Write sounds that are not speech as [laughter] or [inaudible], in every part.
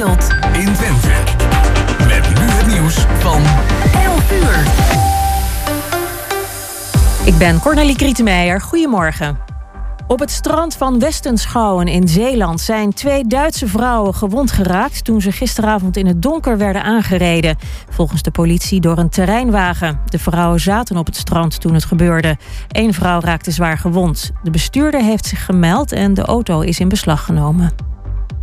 speelt in Twente. Met nu het nieuws van 11 uur. Ik ben Cornelie Krietenmeijer. Goedemorgen. Op het strand van Westenschouwen in Zeeland zijn twee Duitse vrouwen gewond geraakt toen ze gisteravond in het donker werden aangereden. Volgens de politie door een terreinwagen. De vrouwen zaten op het strand toen het gebeurde. Eén vrouw raakte zwaar gewond. De bestuurder heeft zich gemeld en de auto is in beslag genomen.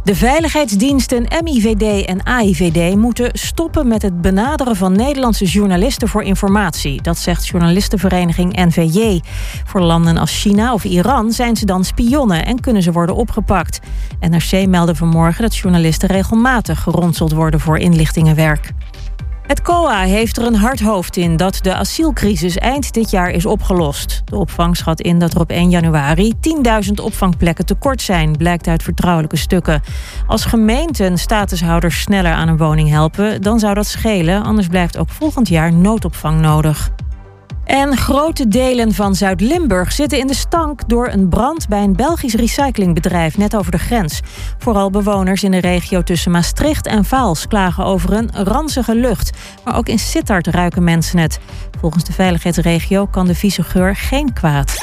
De veiligheidsdiensten MIVD en AIVD moeten stoppen met het benaderen van Nederlandse journalisten voor informatie. Dat zegt journalistenvereniging NVJ. Voor landen als China of Iran zijn ze dan spionnen en kunnen ze worden opgepakt. NRC meldde vanmorgen dat journalisten regelmatig geronseld worden voor inlichtingenwerk. Het COA heeft er een hard hoofd in dat de asielcrisis eind dit jaar is opgelost. De opvang schat in dat er op 1 januari 10.000 opvangplekken tekort zijn, blijkt uit vertrouwelijke stukken. Als gemeenten statushouders sneller aan een woning helpen, dan zou dat schelen, anders blijft ook volgend jaar noodopvang nodig. En grote delen van Zuid-Limburg zitten in de stank door een brand bij een Belgisch recyclingbedrijf net over de grens. Vooral bewoners in de regio tussen Maastricht en Vaals klagen over een ranzige lucht. Maar ook in Sittard ruiken mensen het. Volgens de veiligheidsregio kan de vieze geur geen kwaad.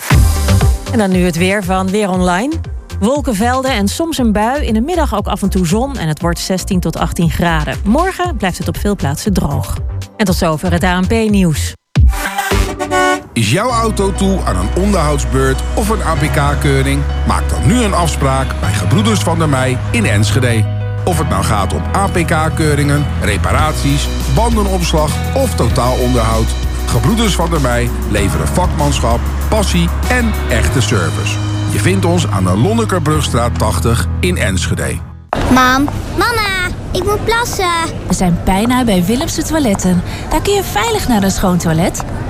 En dan nu het weer van Weer Online. Wolkenvelden en soms een bui. In de middag ook af en toe zon en het wordt 16 tot 18 graden. Morgen blijft het op veel plaatsen droog. En tot zover het ANP-nieuws. Is jouw auto toe aan een onderhoudsbeurt of een APK-keuring? Maak dan nu een afspraak bij Gebroeders van der Mei in Enschede. Of het nou gaat om APK-keuringen, reparaties, bandenopslag of totaalonderhoud. Gebroeders van der Mei leveren vakmanschap, passie en echte service. Je vindt ons aan de Lonnekerbrugstraat 80 in Enschede. Mam, mama, ik moet plassen. We zijn bijna bij Willemse Toiletten. Daar kun je veilig naar een schoon toilet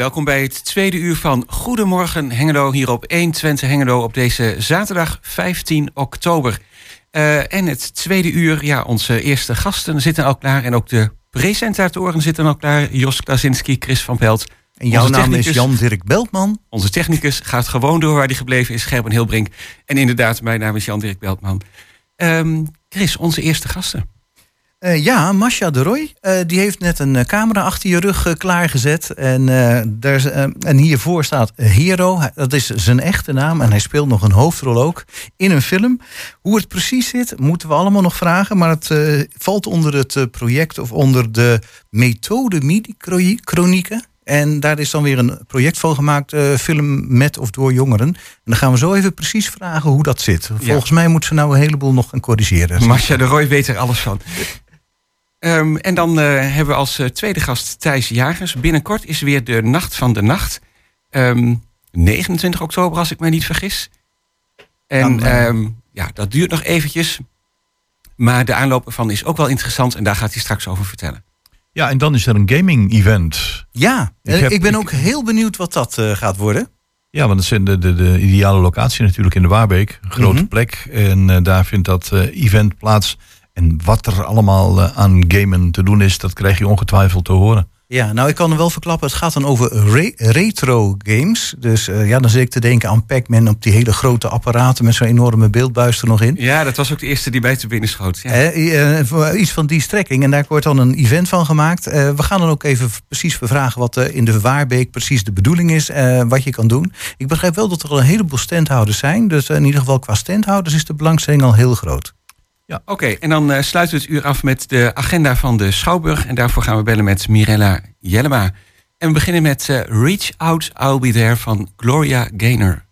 Welkom bij het tweede uur van Goedemorgen Hengelo hier op 120 Hengelo op deze zaterdag 15 oktober. Uh, en het tweede uur, ja, onze eerste gasten zitten al klaar en ook de presentatoren zitten al klaar. Jos Klasinski, Chris van Pelt. En jouw naam is Jan-Dirk Beltman. Onze technicus gaat gewoon door waar hij gebleven is, Gerben Hilbrink. En inderdaad, mijn naam is Jan-Dirk Beltman. Um, Chris, onze eerste gasten. Uh, ja, Masha de Roy, uh, die heeft net een uh, camera achter je rug klaargezet. En, daar, en hiervoor staat Hero, dat is zijn echte naam. En hij speelt nog een hoofdrol ook in een film. Hoe het precies zit, moeten we allemaal nog vragen. Maar het valt onder het project of onder de methode MIDI-chronieken. En daar is dan weer een project van gemaakt, film met of door jongeren. En dan gaan we zo even precies vragen hoe dat zit. Volgens mij moet ze nou een heleboel nog gaan corrigeren. Masha de Roy weet er alles van. Um, en dan uh, hebben we als uh, tweede gast Thijs Jagers. Binnenkort is weer de Nacht van de Nacht. Um, 29 oktober, als ik mij niet vergis. En dan, um, ja, dat duurt nog eventjes. Maar de aanloop ervan is ook wel interessant. En daar gaat hij straks over vertellen. Ja, en dan is er een gaming-event. Ja, ik, heb, ik ben ook heel benieuwd wat dat uh, gaat worden. Ja, want dat is de, de, de, ideale locatie natuurlijk in de Waarbeek. Een grote mm -hmm. plek. En daar vindt dat event plaats. En wat er allemaal aan gamen te doen is, dat krijg je ongetwijfeld te horen. Ja, nou ik kan er wel verklappen, het gaat dan over re retro games. Dus uh, ja, dan zit ik te denken aan Pac-Man op die hele grote apparaten met zo'n enorme beeldbuis er nog in. Ja, dat was ook de eerste die bij te binnen schoot. Ja. Uh, uh, iets van die strekking en daar wordt dan een event van gemaakt. we gaan dan ook even precies bevragen wat in de Waarbeek precies de bedoeling is, wat je kan doen. Ik begrijp wel dat er al een heleboel standhouders zijn, dus in ieder geval qua standhouders is de belangstelling al heel groot. Ja, oké. En dan uh, sluiten we het uur af met de agenda van de Schouwburg. En daarvoor gaan we bellen met Mirella Jellema. En we beginnen met uh, Reach Out, I'll Be There van Gloria Gaynor.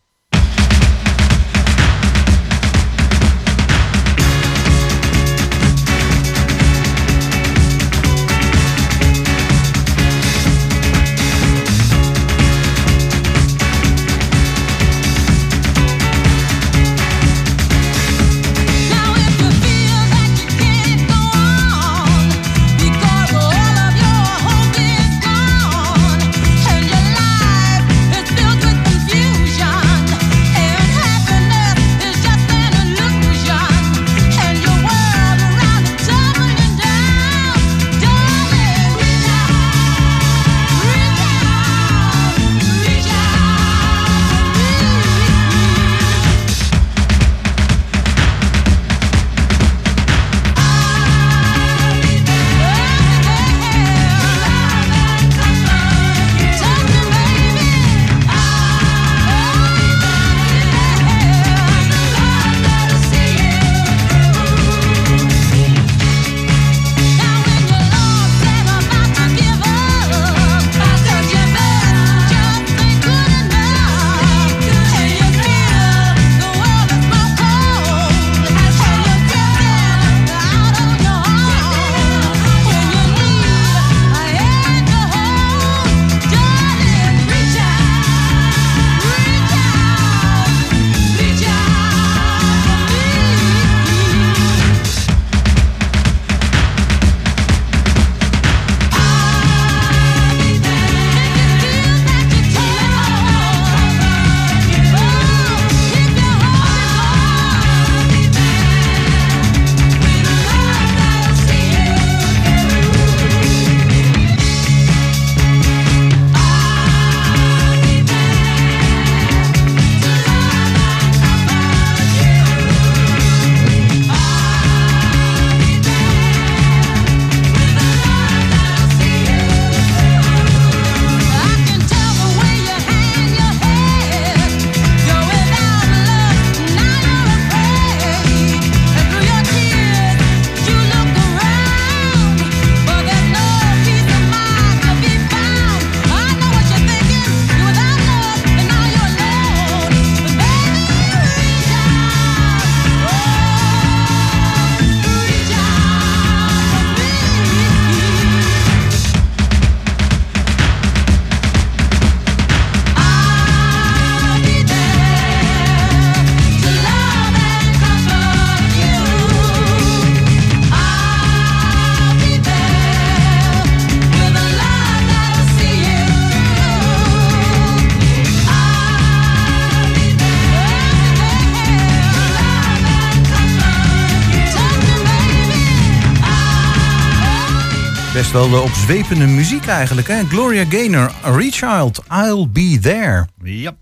Wel de opzwepende muziek eigenlijk. Hè? Gloria Gaynor, Rechild, I'll Be There. Ja.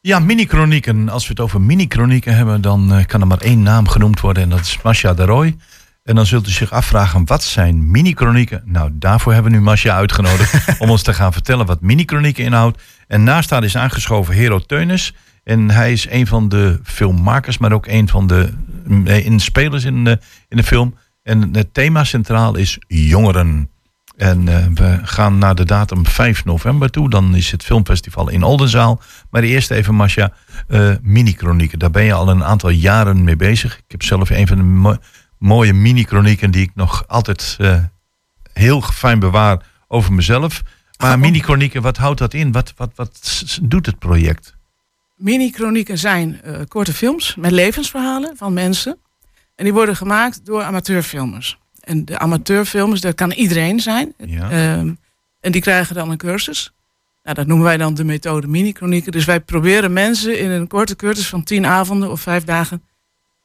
Ja, mini-chronieken. Als we het over mini-chronieken hebben, dan eh, kan er maar één naam genoemd worden. En dat is Masha de Roy. En dan zult u zich afvragen, wat zijn mini-chronieken? Nou, daarvoor hebben we nu Masha uitgenodigd [laughs] om ons te gaan vertellen wat mini-chronieken inhoudt. En naast haar is aangeschoven Hero Teunis. En hij is een van de filmmakers, maar ook een van de eh, in spelers in de, in de film. En het thema centraal is jongeren. En eh, we gaan naar de datum 5 november toe. Dan is het filmfestival in Oldenzaal. Maar eerst even, Masha, eh, mini-chronieken. Daar ben je al een aantal jaren mee bezig. Ik heb zelf een van de mo- mooie mini-chronieken... die ik nog altijd eh, heel fijn bewaar over mezelf. Maar mini-chronieken, wat houdt dat in? Wat, wat, wat doet het project? Mini-chronieken zijn korte films met levensverhalen van mensen. En die worden gemaakt door amateurfilmers. En de amateurfilmers, dat kan iedereen zijn. Ja. Ehm, en die krijgen dan een cursus. Nou, dat noemen wij dan de methode mini-chronieken. Dus wij proberen mensen in een korte cursus van tien avonden of vijf dagen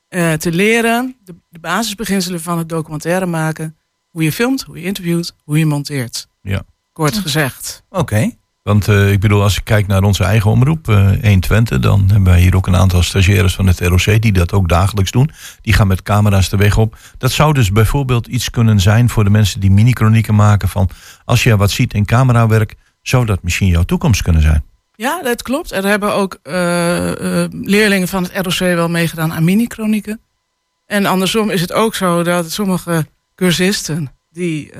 eh, te leren de, de basisbeginselen van het documentaire maken. Hoe je filmt, hoe je interviewt, hoe je monteert. Ja. Kort gezegd. Oké. Want eh, ik bedoel, als ik kijk naar onze eigen omroep, eh 120, dan hebben wij hier ook een aantal stagiaires van het ROC die dat ook dagelijks doen. Die gaan met camera's de weg op. Dat zou dus bijvoorbeeld iets kunnen zijn voor de mensen die mini-chronieken maken van als je wat ziet in camerawerk, zou dat misschien jouw toekomst kunnen zijn. Ja, dat klopt. Er hebben ook eh, leerlingen van het ROC wel meegedaan aan mini-chronieken. En andersom is het ook zo dat sommige cursisten die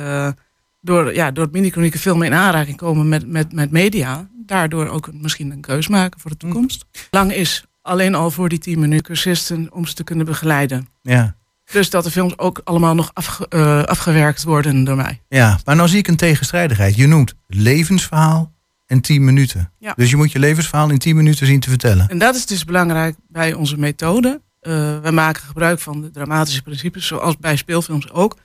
door, ja, door het veel meer in aanraking komen met, met, met media, daardoor ook misschien een keus maken voor de toekomst. Lang is alleen al voor die tien minuten cursisten om ze te kunnen begeleiden. Ja. Dus dat de films ook allemaal nog afge- eh, afgewerkt worden door mij. ja, maar nou zie ik een tegenstrijdigheid. Je noemt levensverhaal en 10 minuten. Ja. Dus je moet je levensverhaal in 10 minuten zien te vertellen. En dat is dus belangrijk bij onze methode. Eh we maken gebruik van de dramatische principes, zoals bij speelfilms ook.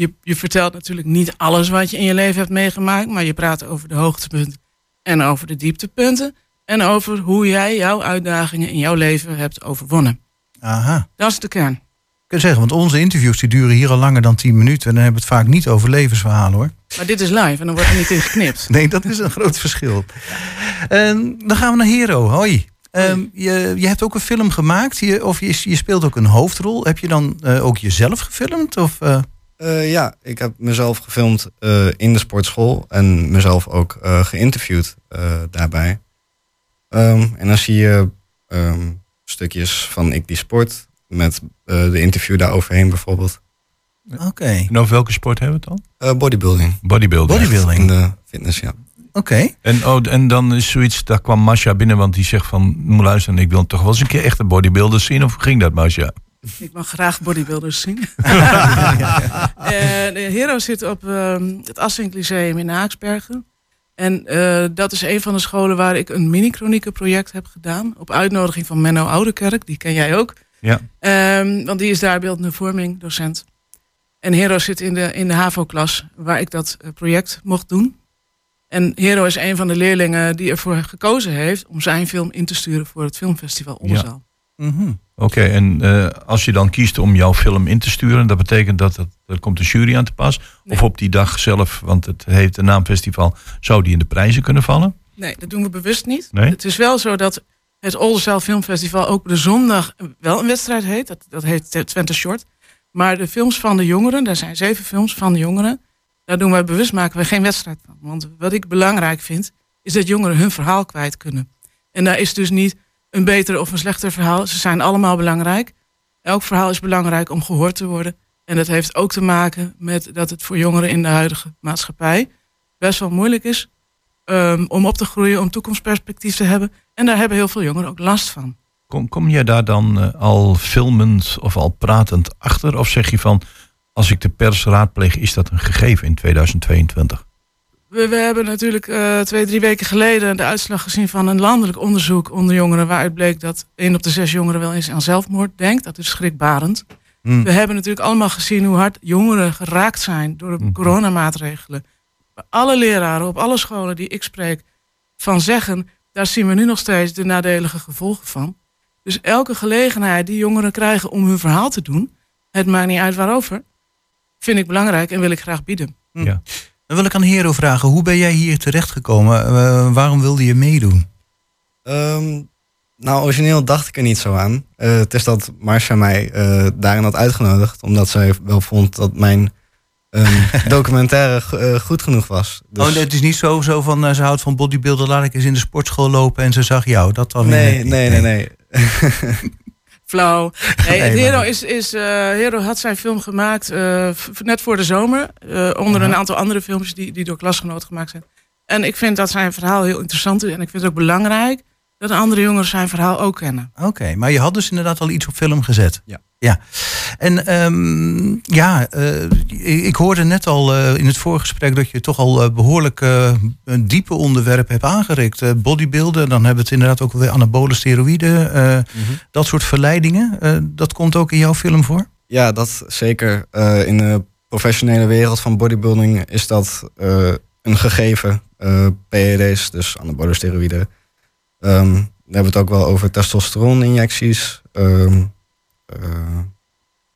Je, je vertelt natuurlijk niet alles wat je in je leven hebt meegemaakt, maar je praat over de hoogtepunten en over de dieptepunten. En over hoe jij jouw uitdagingen in jouw leven hebt overwonnen. Aha. Dat is de kern. Ik kan zeggen, want onze interviews die duren hier al langer dan 10 minuten. En dan hebben we het vaak niet over levensverhalen hoor. Maar dit is live en dan wordt er niet in geknipt. [laughs] Nee, dat is een groot verschil. En dan gaan we naar Hero. Hoi. Ehm, je, je hebt ook een film gemaakt, je, of je, je speelt ook een hoofdrol. Heb je dan eh, ook jezelf gefilmd? Of, eh? Eh, ja, ik heb mezelf gefilmd eh, in de sportschool en mezelf ook eh, geïnterviewd eh, daarbij. Ehm, en dan zie je ehm, stukjes van Ik die sport met eh, de interview daar overheen bijvoorbeeld. Oké. En over welke sport hebben we het dan? Eh, bodybuilding. Bodybuilding. Bodybuilding. In de fitness, ja. Oké. En, oh, en dan is zoiets, daar kwam Masha binnen, want die zegt van, moet luisteren, ik wil toch wel eens een keer echt een bodybuilder zien. Of ging dat, Masha? Ik mag graag bodybuilders zien. [laughs] Eh, de Hero zit op ehm, het Assink Lyceum in Haaksbergen. En eh, dat is een van de scholen waar ik een mini-chronieke project heb gedaan. Op uitnodiging van Menno Oudekerk, die ken jij ook. Ja. Ehm, want die is daar beeldende vorming docent. En Hero zit in de, in de HAVO-klas waar ik dat eh, project mocht doen. En Hero is een van de leerlingen die ervoor gekozen heeft om zijn film in te sturen voor het filmfestival Oldenzaal. Mhm. Oké, en eh, als je dan kiest om jouw film in te sturen, dat betekent dat het, er komt een jury aan te pas. Of op die dag zelf, want het heeft een naamfestival, zou die in de prijzen kunnen vallen? Nee, dat doen we bewust niet. Nee? Het is wel zo dat het Oldenzaal Filmfestival ook de zondag wel een wedstrijd heet. Dat, dat heet Twente Short. Maar de films van de jongeren, daar zijn zeven films van de jongeren. Daar doen wij bewust maken we geen wedstrijd van. Want wat ik belangrijk vind, is dat jongeren hun verhaal kwijt kunnen. En daar is dus niet een beter of een slechter verhaal. Ze zijn allemaal belangrijk. Elk verhaal is belangrijk om gehoord te worden. En dat heeft ook te maken met dat het voor jongeren in de huidige maatschappij best wel moeilijk is um, om op te groeien, om toekomstperspectief te hebben. En daar hebben heel veel jongeren ook last van. Kom, kom jij daar dan uh, al filmend of al pratend achter? Of zeg je van, als ik de pers raadpleeg, is dat een gegeven in 2022? We, we hebben natuurlijk uh, twee, drie weken geleden de uitslag gezien van een landelijk onderzoek onder jongeren. Waaruit bleek dat één op de zes jongeren wel eens aan zelfmoord denkt. Dat is schrikbarend. Mm. We hebben natuurlijk allemaal gezien hoe hard jongeren geraakt zijn door de mm. coronamaatregelen. Alle leraren op alle scholen die ik spreek van zeggen, daar zien we nu nog steeds de nadelige gevolgen van. Dus elke gelegenheid die jongeren krijgen om hun verhaal te doen, het maakt niet uit waarover, vind ik belangrijk en wil ik graag bieden. Ja. Dan wil ik aan Hero vragen, hoe ben jij hier terechtgekomen? Eh waarom wilde je meedoen? Ehm, nou, origineel dacht ik er niet zo aan. Eh, het is dat Marcia mij eh, daarin had uitgenodigd, omdat zij wel vond dat mijn ehm, [laughs] documentaire go- goed genoeg was. Dus- Oh, nee, het is niet zo, zo van, ze houdt van bodybuilder, laat ik eens in de sportschool lopen en ze zag jou. Dat dan nee, niet. nee, nee, nee. [laughs] Flauw. [laughs] Nee, Nee, Hero, is, is, eh, Hero had zijn film gemaakt eh, net voor de zomer. eh, onder een aantal andere films die, die door klasgenoten gemaakt zijn. En ik vind dat zijn verhaal heel interessant is. En ik vind het ook belangrijk dat andere jongeren zijn verhaal ook kennen. Oké, maar je had dus inderdaad al iets op film gezet. Ja. Ja. En ehm, ja, eh, ik hoorde net al eh, in het voorgesprek dat je toch al eh, behoorlijk eh, een diepe onderwerp hebt aangerikt. Eh, bodybuilden, dan hebben we het inderdaad ook weer anabole steroïden. eh, Dat soort verleidingen. Eh, dat komt ook in jouw film voor? Ja, dat zeker. Eh, in de professionele wereld van bodybuilding is dat eh, een gegeven. eh PED's, dus anabole steroïden. Ehm, we hebben het ook wel over testosteroninjecties. ehm eh,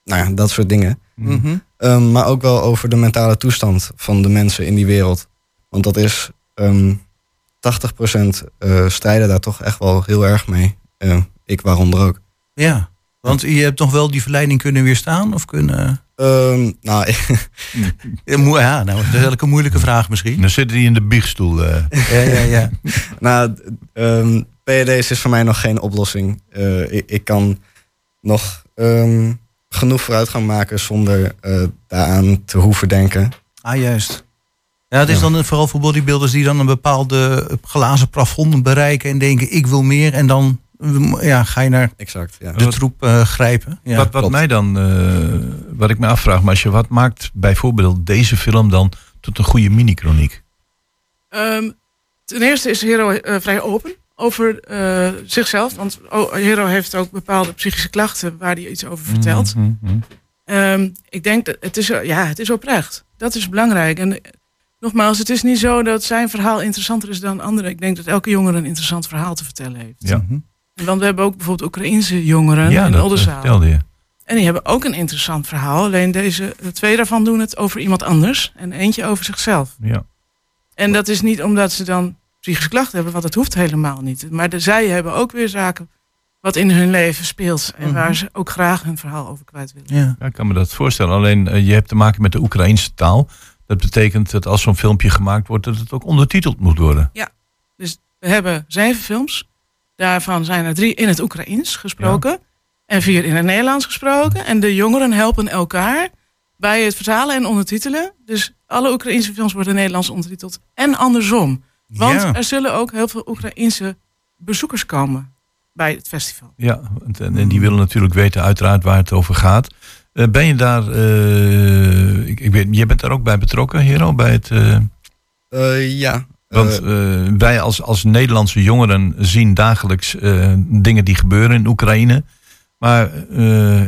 nou ja, dat soort dingen. Mhm. Ehm, maar ook wel over de mentale toestand van de mensen in die wereld. Want dat is ehm 80% eh, strijden daar toch echt wel heel erg mee. Ik waaronder ook. Ja, want je hebt nog wel die verleiding kunnen weerstaan? Of kunnen... Ehm, nou, [laughs] Ja, nou, dat is eigenlijk een moeilijke vraag misschien. Dan zit hij in de biechtstoel. eh. Ja, ja, ja. nou, ehm PED's is voor mij nog geen oplossing. Eh, ik, ik kan nog ehm, genoeg vooruitgang maken zonder eh, daaraan te hoeven denken. Ah, juist. Ja, het is Ja. dan vooral voor bodybuilders die dan een bepaalde glazen plafond bereiken en denken ik wil meer. En dan ja, ga je naar Exact, ja. de troep eh, grijpen. Ja, wat wat klopt. mij dan, eh, wat ik me afvraag, maar als je wat maakt bijvoorbeeld deze film dan tot een goede mini-chroniek? Ehm, ten eerste is Hero eh, vrij open over eh, zichzelf. Want oh, Hero heeft ook bepaalde psychische klachten waar hij iets over vertelt. Mhm, mhm. Ehm, ik denk dat het is, ja, het is oprecht. Dat is belangrijk. En nogmaals, het is niet zo dat zijn verhaal interessanter is dan anderen. Ik denk dat elke jongere een interessant verhaal te vertellen heeft. Ja, Want we hebben ook bijvoorbeeld Oekraïense jongeren ja in eh, Oldenzaal. je. En die hebben ook een interessant verhaal. Alleen deze de twee daarvan doen het over iemand anders. En eentje over zichzelf. Ja. En dat is niet omdat ze dan psychische klachten hebben, want dat hoeft helemaal niet. Maar de, zij hebben ook weer zaken wat in hun leven speelt. En Mhm. waar ze ook graag hun verhaal over kwijt willen. Ja. Ja, ik kan me dat voorstellen. Alleen eh, je hebt te maken met de Oekraïnse taal. Dat betekent dat als zo'n filmpje gemaakt wordt, dat het ook ondertiteld moet worden. Dus we hebben zeven films. Daarvan zijn er drie in het Oekraïens gesproken. En vier in het Nederlands gesproken. En de jongeren helpen elkaar bij het vertalen en ondertitelen. Dus alle Oekraïense films worden Nederlands ondertiteld. En andersom. Want Ja. er zullen ook heel veel Oekraïense bezoekers komen bij het festival. Ja, en, en die willen natuurlijk weten uiteraard waar het over gaat. Eh, ben je daar, eh, ik, ik weet, jij bent daar ook bij betrokken, Hero, bij het... eh, Eh, ja. Want Eh, eh, wij als, als Nederlandse jongeren zien dagelijks eh, dingen die gebeuren in Oekraïne. Maar,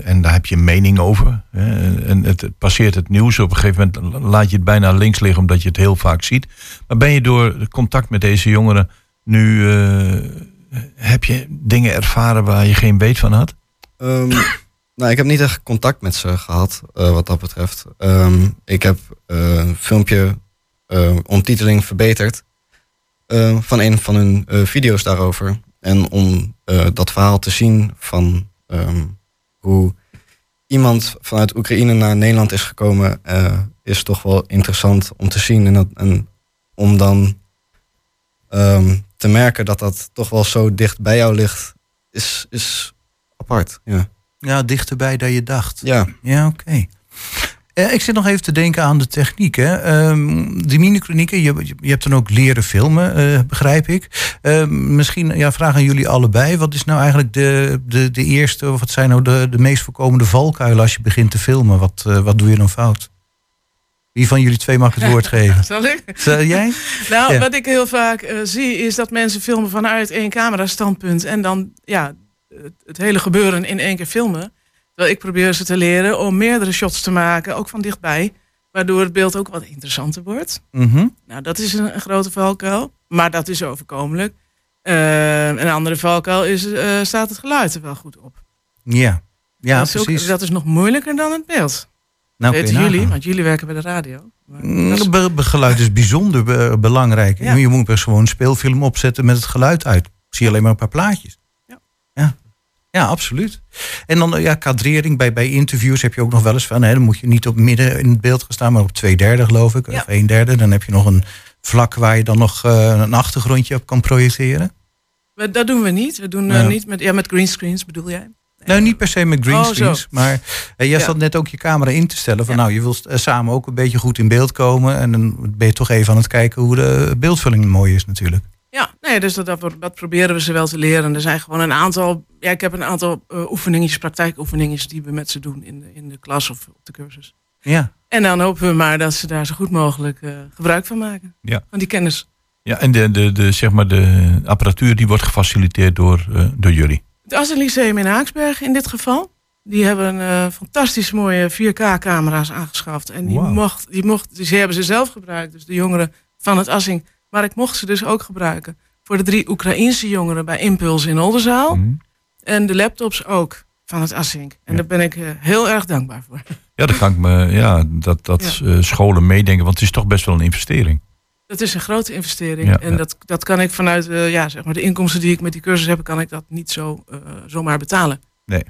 en daar heb je een mening over. Hè, en het, het passeert het nieuws. Op een gegeven moment laat je het bijna links liggen omdat je het heel vaak ziet. Maar ben je door contact met deze jongeren nu... heb je dingen ervaren waar je geen weet van had? Ehm, [coughs] nou, ik heb niet echt contact met ze gehad, eh, wat dat betreft. Ehm, ik heb een filmpje, eh omtiteling verbeterd, eh, van een van hun eh, video's daarover. En om eh, dat verhaal te zien van ehm, hoe iemand vanuit Oekraïne naar Nederland is gekomen, is toch wel interessant om te zien. En, dat, en om dan ehm, te merken dat dat toch wel zo dicht bij jou ligt, is, is apart. Ja. Ja, dichterbij dan je dacht. Ja. Ja, oké. Eh, ik zit nog even te denken aan de techniek. Hè. Ehm, die mini-chronieken, je, je- hebt dan ook leren filmen, eh, begrijp ik. Ehm, misschien ja, vraag aan jullie allebei. Wat is nou eigenlijk de, de, de eerste, of wat zijn nou de, de meest voorkomende valkuilen als je begint te filmen? Wat, eh, wat doe je dan fout? Wie van jullie twee mag het [laughs] woord geven? Zal ik? Zal jij? [laughs] Nou, Ja. wat ik heel vaak zie is dat mensen filmen vanuit één camera-standpunt. En dan ja, het, het hele gebeuren in één keer filmen. Terwijl ik probeer ze te leren om meerdere shots te maken, ook van dichtbij. Waardoor het beeld ook wat interessanter wordt. Mhm. Nou, dat is een, een grote valkuil. Maar dat is overkomelijk. Eh, een andere valkuil is, eh, staat het geluid er wel goed op? Ja, ja dat, ook- precies. dat is nog moeilijker dan het beeld. Nou, weten jullie, nagaan. want jullie werken bij de radio. Mm, is- be- be- Geluid is bijzonder be- belangrijk. Ja. Je moet best gewoon een speelfilm opzetten met het geluid uit. Ik zie alleen maar een paar plaatjes. Ja. Ja, ja absoluut. En dan eh, ja, kadrering. Bij, bij interviews heb je ook nog wel eens van... Hè, dan moet je niet op midden in het beeld gaan staan... maar op twee derde geloof ik. Ja. Of een derde. Dan heb je nog een vlak waar je dan nog eh, een achtergrondje op kan projecteren. Dat doen we niet. We doen eh, Ja. niet met, ja, met greenscreens bedoel jij? Nou, niet per se met Oh, greenscreens. zo. maar jij Ja. zat net ook je camera in te stellen. Van Ja. nou, je wilt samen ook een beetje goed in beeld komen. En dan ben je toch even aan het kijken hoe de beeldvulling mooi is natuurlijk. Nee, dus dat, dat, dat proberen we ze wel te leren. Er zijn gewoon een aantal. Ja, ik heb een aantal eh, oefeningetjes, praktijkoefeningetjes die we met ze doen in de, in de klas of op de cursus. Ja. En dan hopen we maar dat ze daar zo goed mogelijk eh, gebruik van maken. Ja. Van die kennis. Ja, en de, de, de, zeg maar de apparatuur die wordt gefaciliteerd door, eh, door jullie. Het Assen Lyceum in Haaksberg in dit geval. Die hebben eh, fantastisch mooie 4K-camera's aangeschaft. En die, mocht, die, mocht, die, ze hebben ze zelf gebruikt, dus de jongeren van het Assing. Maar ik mocht ze dus ook gebruiken voor de drie Oekraïense jongeren bij Impuls in Oldenzaal. Mhm. En de laptops ook van het Assink. En Ja. daar ben ik eh, heel erg dankbaar voor. Ja, dat kan ik me, ja, dat, dat eh, scholen meedenken, want het is toch best wel een investering. Dat is een grote investering. Ja, en. Dat, dat kan ik vanuit eh, ja, zeg maar de inkomsten die ik met die cursus heb, kan ik dat niet zo zomaar betalen. Nee.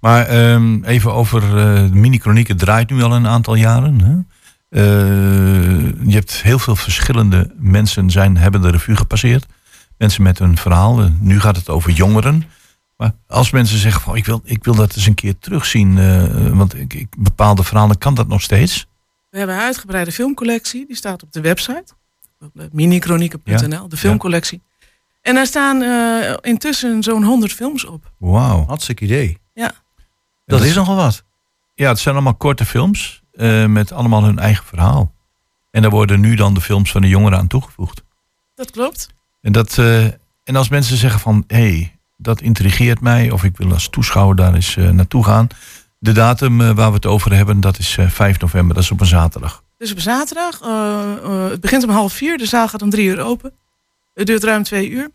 Maar ehm, even over eh, de mini-chroniek. Het draait nu al een aantal jaren. Hè? Je hebt heel veel verschillende mensen zijn, hebben de revue gepasseerd. Mensen met een verhaal. Eh, nu gaat het over jongeren. Maar als mensen zeggen van ik wil, ik wil dat eens een keer terugzien. eh, want ik, ik, bepaalde verhalen kan dat nog steeds. We hebben een uitgebreide filmcollectie. Die staat op de website. Op de minichronieken.nl, de filmcollectie. En daar staan eh, intussen zo'n 100 films op. Wauw. Hartstikke idee. Ja. Dat is nogal wat. Ja, het zijn allemaal korte films. eh, met allemaal hun eigen verhaal. En daar worden nu dan de films van de jongeren aan toegevoegd. Dat klopt. En, dat, eh, en als mensen zeggen van, hé, hey, dat intrigeert mij, of ik wil als toeschouwer daar eens eh, naartoe gaan. De datum eh, waar we het over hebben, dat is eh, 5 november, dat is op een zaterdag. Dus op zaterdag. het begint om half vier. De zaal gaat om drie uur open. Het duurt ruim twee uur.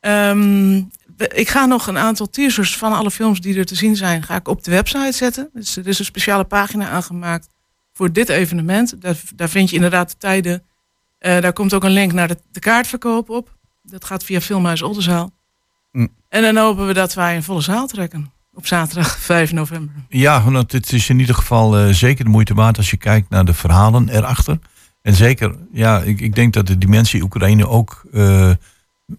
Ehm, ik ga nog een aantal teasers van alle films die er te zien zijn, ga ik op de website zetten. Dus er is een speciale pagina aangemaakt voor dit evenement. Daar vind je inderdaad de tijden. Eh, daar komt ook een link naar de, de kaartverkoop op. Dat gaat via Filmhuis Oldenzaal. Mm. En dan hopen we dat wij een volle zaal trekken. Op zaterdag [laughs] 5 november. Ja, want het is in ieder geval eh, zeker de moeite waard als je kijkt naar de verhalen erachter. En zeker, ja, ik, ik denk dat de dimensie Oekraïne ook eh,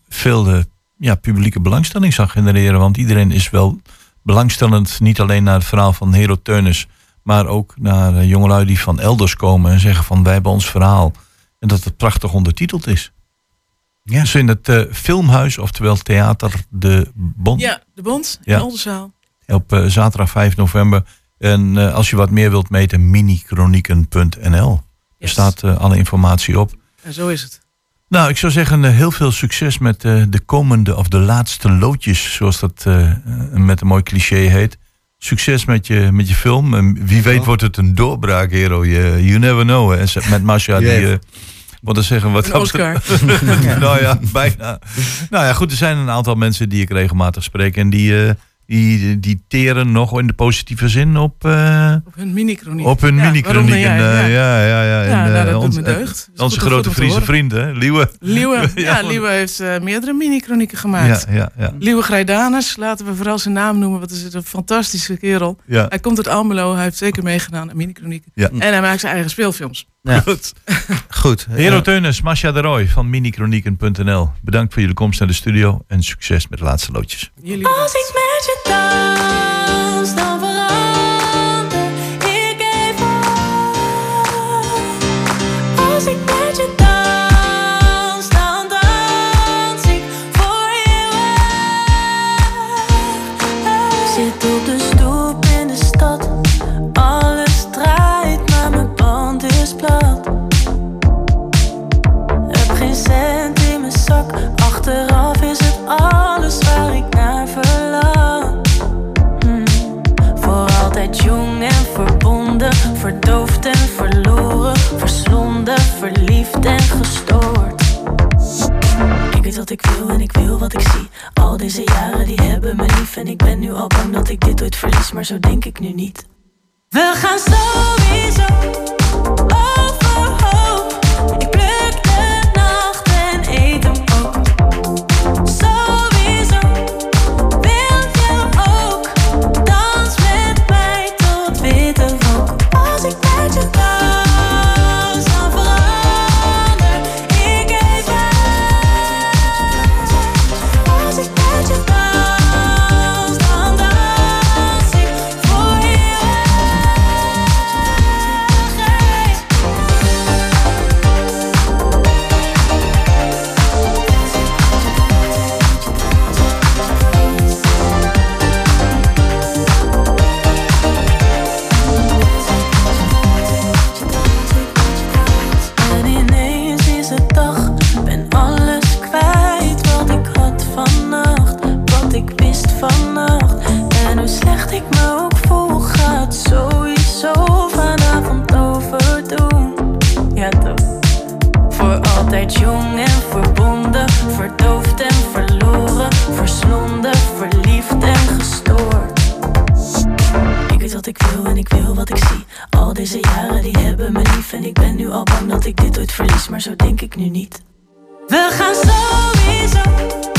veel ja, publieke belangstelling zal genereren. Want iedereen is wel belangstellend, niet alleen naar het verhaal van Hero Teunis, maar ook naar jongelui die van elders komen en zeggen van wij hebben ons verhaal. En dat het prachtig ondertiteld is. Ja. Dus in het eh, filmhuis, oftewel Theater de Bond. Ja, de Bond in Ja. Oldenzaal. Op eh, zaterdag 5 november. En eh, als je wat meer wilt meten, minichronieken.nl. Er staat eh, alle informatie op. En zo is het. Nou, ik zou zeggen, eh, heel veel succes met eh, de komende of de laatste loodjes, zoals dat met een mooi cliché heet. Succes met je, met je film. En wie weet wordt het een doorbraak, hero. Je, you never know. hè. Met Masha, die... Wat te zeggen, wat Een Oscar. [laughs] [laughs] nou ja, bijna. Nou ja, goed, er zijn een aantal mensen die ik regelmatig spreek. En die, eh, die, die teren nog in de positieve zin op, eh, Op hun mini-chroniek. op hun Ja, mini-chroniek. eh, ja. ja, ja, ja. En, nou, dat doet me deugd. Onze grote Friese horen. vriend, hè? Liewe. Liewe, [laughs] ja, Liewe heeft meerdere mini-chronieken gemaakt. Ja, ja, ja. Liewe Grijdanus, laten we vooral zijn naam noemen, want het is een fantastische kerel. ja. Hij komt uit Almelo, hij heeft zeker meegedaan aan mini-chronieken. Ja. En hij maakt zijn eigen speelfilms. Ja. Goed. [laughs] Goed. Hero Eh, Teunis, Masha de Roy van minichronieken.nl. Bedankt voor jullie komst naar de studio en succes met de laatste loodjes. Jullie Als ik met je dans, weet wat ik wil en ik wil wat ik zie. Al deze jaren die hebben me lief en ik ben nu al bang dat ik dit ooit verlies, maar zo denk ik nu niet. We gaan sowieso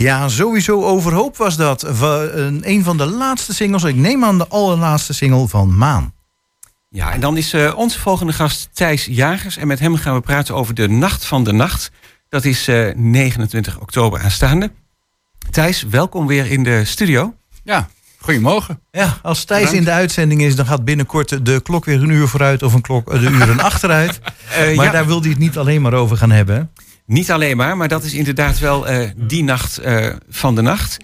Ja, sowieso overhoop was dat. Een een van de laatste singles. Ik neem aan de allerlaatste single van Maan. Ja, en dan is eh, onze volgende gast Thijs Jagers. En met hem gaan we praten over de Nacht van de Nacht. Dat is eh, 29 oktober aanstaande. Thijs, welkom weer in de studio. Ja, goedemorgen. Ja, als Thijs Bedankt. in de uitzending is, dan gaat binnenkort de klok weer een uur vooruit of een klok de uren [laughs] achteruit. Eh, maar ja. daar wil hij het niet alleen maar over gaan hebben. Niet alleen maar, maar dat is inderdaad wel eh, die nacht eh, van de nacht.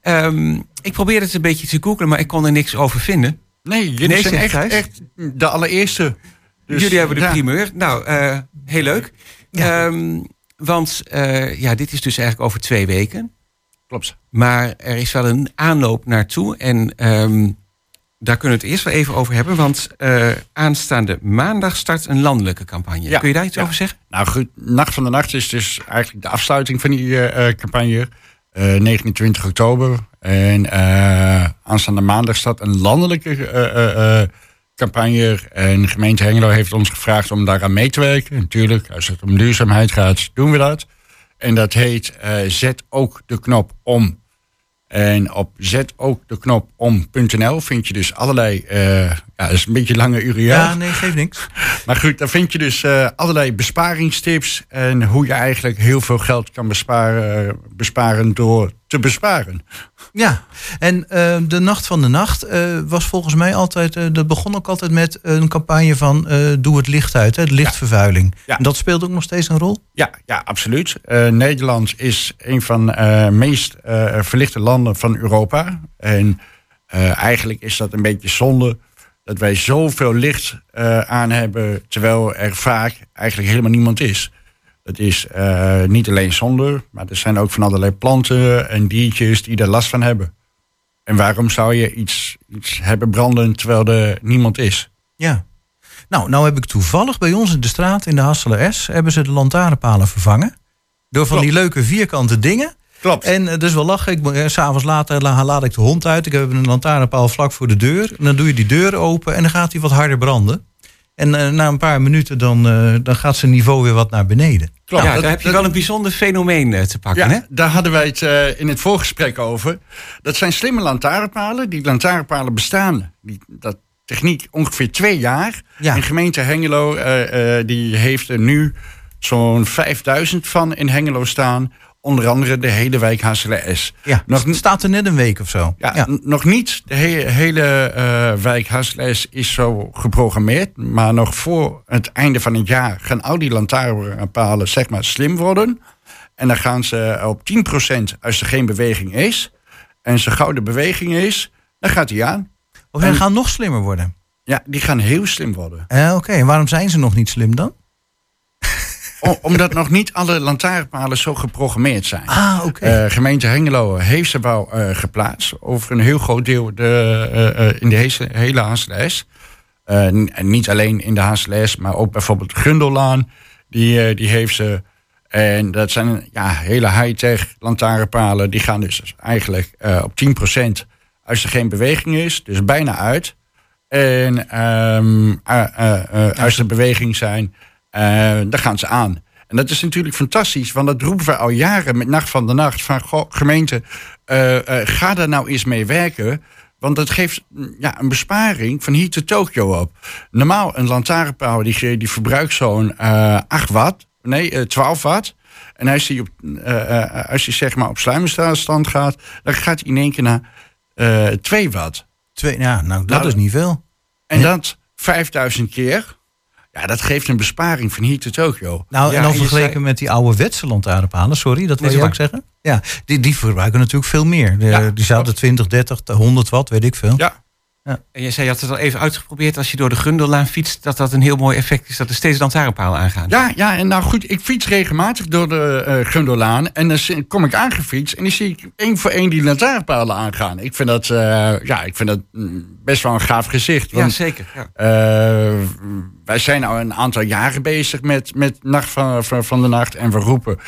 Ehm, ik probeerde het een beetje te googlen, maar ik kon er niks over vinden. Nee, jullie Nee, zijn echt, echt de allereerste. Dus, Jullie hebben de ja. primeur. Nou, eh, heel leuk. Ehm, want ja, dit is dus eigenlijk over twee weken. Klopt. Maar er is wel een aanloop naartoe. En ehm, daar kunnen we het eerst wel even over hebben. Want eh, aanstaande maandag start een landelijke campagne. Ja, Kun je daar iets ja. over zeggen? Nou goed, Nacht van de Nacht is dus eigenlijk de afsluiting van die eh, eh, campagne. Eh, 29 oktober. En aanstaande maandag staat een landelijke campagne. En de gemeente Hengelo heeft ons gevraagd om daaraan mee te werken. Natuurlijk, als het om duurzaamheid gaat, doen we dat. En dat heet Zet ook de knop om. En op zet ook de knop om.nl vind je dus allerlei, eh, ja, dat is een beetje lange URL. Ja, nee, geeft niks. [laughs] Maar goed, daar vind je dus eh, allerlei besparingstips en hoe je eigenlijk heel veel geld kan besparen, besparen door te besparen. Ja, en eh, de Nacht van de Nacht eh, was volgens mij altijd... dat begon ook altijd met een campagne van doe het licht uit, hè, lichtvervuiling. Ja. En dat speelt ook nog steeds een rol? Ja, ja absoluut. Nederland is een van de meest verlichte landen van Europa. En eigenlijk is dat een beetje zonde dat wij zoveel licht eh, aan hebben, terwijl er vaak eigenlijk helemaal niemand is. Het is eh, niet alleen zonde, maar er zijn ook van allerlei planten en diertjes die er last van hebben. En waarom zou je iets, iets hebben branden terwijl er niemand is? Ja. Nou, nou heb ik toevallig bij ons in de straat in de Hasseler S... hebben ze de lantaarnpalen vervangen. Door van die leuke vierkante dingen. Klopt. En eh, dus wel lachen. Ik, eh, S'avonds later la- laat ik de hond uit. Ik heb een lantaarnpaal vlak voor de deur. En dan doe je die deur open en dan gaat hij wat harder branden. En eh, na een paar minuten dan, eh, dan gaat zijn niveau weer wat naar beneden. Klopt. ja, daar heb je dat- wel een bijzonder fenomeen te pakken. Ja, Hè? daar hadden wij het eh, in het voorgesprek over. Dat zijn slimme lantaarnpalen. Die lantaarnpalen bestaan, die, dat techniek, ongeveer twee jaar. Ja. En gemeente Hengelo eh, eh, die heeft er nu zo'n 5000 van in Hengelo staan. Onder andere de hele wijk HSLS. Ja, Nog het staat er net een week of zo. Ja, nog niet. De he- hele eh, wijk Hasles is zo geprogrammeerd. Maar nog voor het einde van het jaar gaan al die lantaarnpalen zeg maar slim worden. En dan gaan ze op 10% als er geen beweging is. En zo gauw de beweging is, dan gaat hij aan. Of zij En- gaan nog slimmer worden. Ja, die gaan heel slim worden. Eh, Oké, en waarom zijn ze nog niet slim dan? Omdat nog niet alle lantaarnpalen zo geprogrammeerd zijn. Ah, oké. Eh, gemeente Hengelo heeft ze wel eh, geplaatst. Over een heel groot deel de, eh, in de hele, en niet alleen in de HSLS, maar ook bijvoorbeeld de Gundellaan. Die, die heeft ze. En dat zijn ja, hele high-tech lantaarnpalen. Die gaan dus eigenlijk op 10% als er geen beweging is. Dus bijna uit. En ehm, eh, eh, eh, als er beweging zijn, eh, dan gaan ze aan. En dat is natuurlijk fantastisch, want dat roepen we al jaren met Nacht van de Nacht. Van goh, gemeente, eh, eh, ga daar nou eens mee werken. Want dat geeft mm, ja, een besparing van hier tot Tokio op. Normaal een lantaarnpaal die, die verbruikt zo'n eh 8 watt. Nee, eh, 12 watt. En als hij, op, als hij zeg maar op sluimerstand gaat, dan gaat hij in één keer naar eh 2 watt. Twee, ja, nou, dat Nou, is niet veel. En dat 5000 keer. Ja, dat geeft een besparing van hier tot Tokio. Nou, ja, en dan vergeleken zei- met die ouderwetse lantaarnpalen, sorry, dat wil Nee, je ook zeggen? Ja, die, die verbruiken natuurlijk veel meer. De- die zouden 20, 30, 100 watt, weet ik veel. Ja. En jij zei, je had het al even uitgeprobeerd als je door de Gundellaan fietst, dat dat een heel mooi effect is, dat er steeds lantaarnpalen aangaan. Ja, ja, en nou goed, ik fiets regelmatig door de eh Gundolaan. En dan kom ik aangefietst en dan zie ik één voor één die lantaarnpalen aangaan. Ik vind dat, eh, ja, ik vind dat mm, best wel een gaaf gezicht. Ja, Want, zeker. Ja. eh, wij zijn al een aantal jaren bezig met, met Nacht van, van, van de Nacht. En we roepen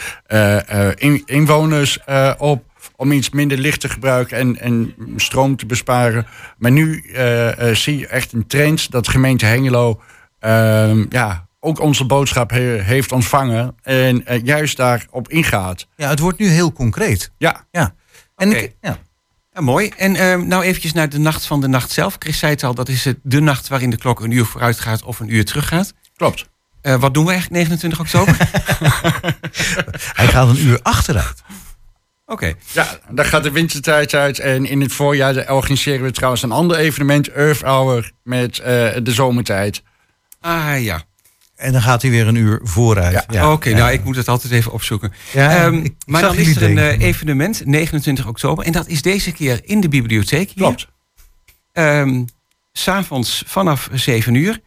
in- inwoners op om iets minder licht te gebruiken en, en stroom te besparen. Maar nu eh, eh, zie je echt een trend dat gemeente Hengelo ehm, ja, ook onze boodschap he- heeft ontvangen en eh, juist daarop ingaat. Ja, het wordt nu heel concreet. Ja. ja. En Oké. ik, ja. Ja, mooi. En ehm, nou eventjes naar de nacht van de nacht zelf. Chris zei het al, dat is het de nacht waarin de klok een uur vooruit gaat of een uur terug gaat. Klopt. Eh, wat doen we eigenlijk 29 oktober? [laughs] [laughs] Hij gaat een uur achteruit. Oké. Ja, daar gaat de wintertijd uit. En in het voorjaar organiseren we trouwens een ander evenement, Earth Hour, met eh, de zomertijd. Ah ja. En dan gaat hij weer een uur vooruit. Ja. Oké, nou ik moet het altijd even opzoeken. Ja, Ehm, ik- maar dan is er een denken. eh, evenement, 29 oktober. En dat is deze keer in de bibliotheek. hier. Klopt. Ehm, S'avonds vanaf 7 uur.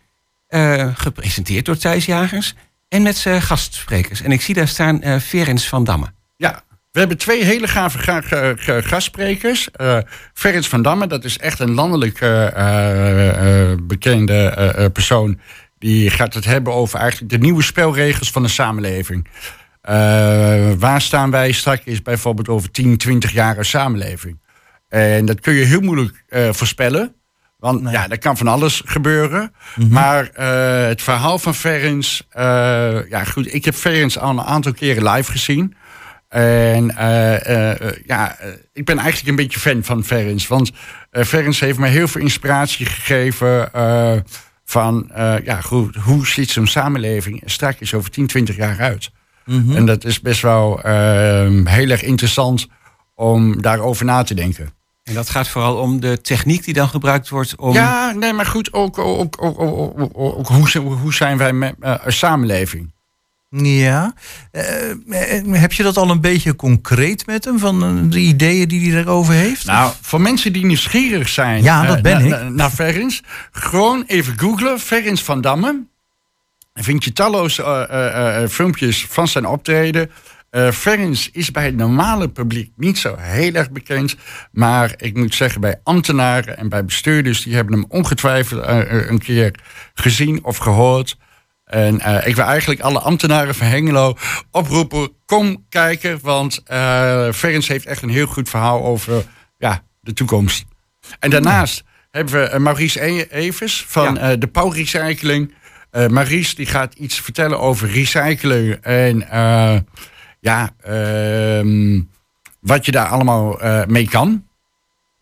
eh, gepresenteerd door Thijs Jagers. En met zijn gastsprekers. En ik zie daar staan eh Ferens van Damme. Ja, we hebben twee hele gave ga- ga- ga- gastsprekers. Ferens van Damme, dat is echt een landelijk eh, eh, bekende persoon. Die gaat het hebben over eigenlijk de nieuwe spelregels van de samenleving. Waar staan wij straks bijvoorbeeld over 10, 20 jaar als samenleving? En dat kun je heel moeilijk voorspellen. Want ja, er kan van alles gebeuren. Maar eh, het verhaal van Ferens... ja, goed, ik heb Ferens al een aantal keren live gezien. En eh, eh, ja, eh, ik ben eigenlijk een beetje fan van Ferens. Want Ferens heeft me heel veel inspiratie gegeven... van, ja, goed, hoe ziet zo'n samenleving straks over 10, 20 jaar uit? Mhm. En dat is best wel eh, heel erg interessant om daarover na te denken. En dat gaat vooral om de techniek die dan gebruikt wordt om... Ja, nee, maar goed, ook, ook, ook, ook, hoe, zijn- hoe zijn wij met een samenleving? Ja. Eh, eh, heb je dat al een beetje concreet met hem? Van eh, de ideeën die hij daarover heeft? Nou, voor mensen die nieuwsgierig zijn Ja, dat ben na- ik. na- naar Ferrens, gewoon even googlen, Ferrens van Damme. Dan vind je talloze filmpjes van zijn optreden. Ferrens is bij het normale publiek niet zo heel erg bekend. Maar ik moet zeggen, bij ambtenaren en bij bestuurders... die hebben hem ongetwijfeld een keer gezien of gehoord. En eh, ik wil eigenlijk alle ambtenaren van Hengelo oproepen... kom kijken, want eh Ferrens heeft echt een heel goed verhaal over ja, de toekomst. En daarnaast hebben we eh, Maurice E- Evers van de Pauw Recycling. Maurice die gaat iets vertellen over recyclen en ja, ehm, wat je daar allemaal mee kan.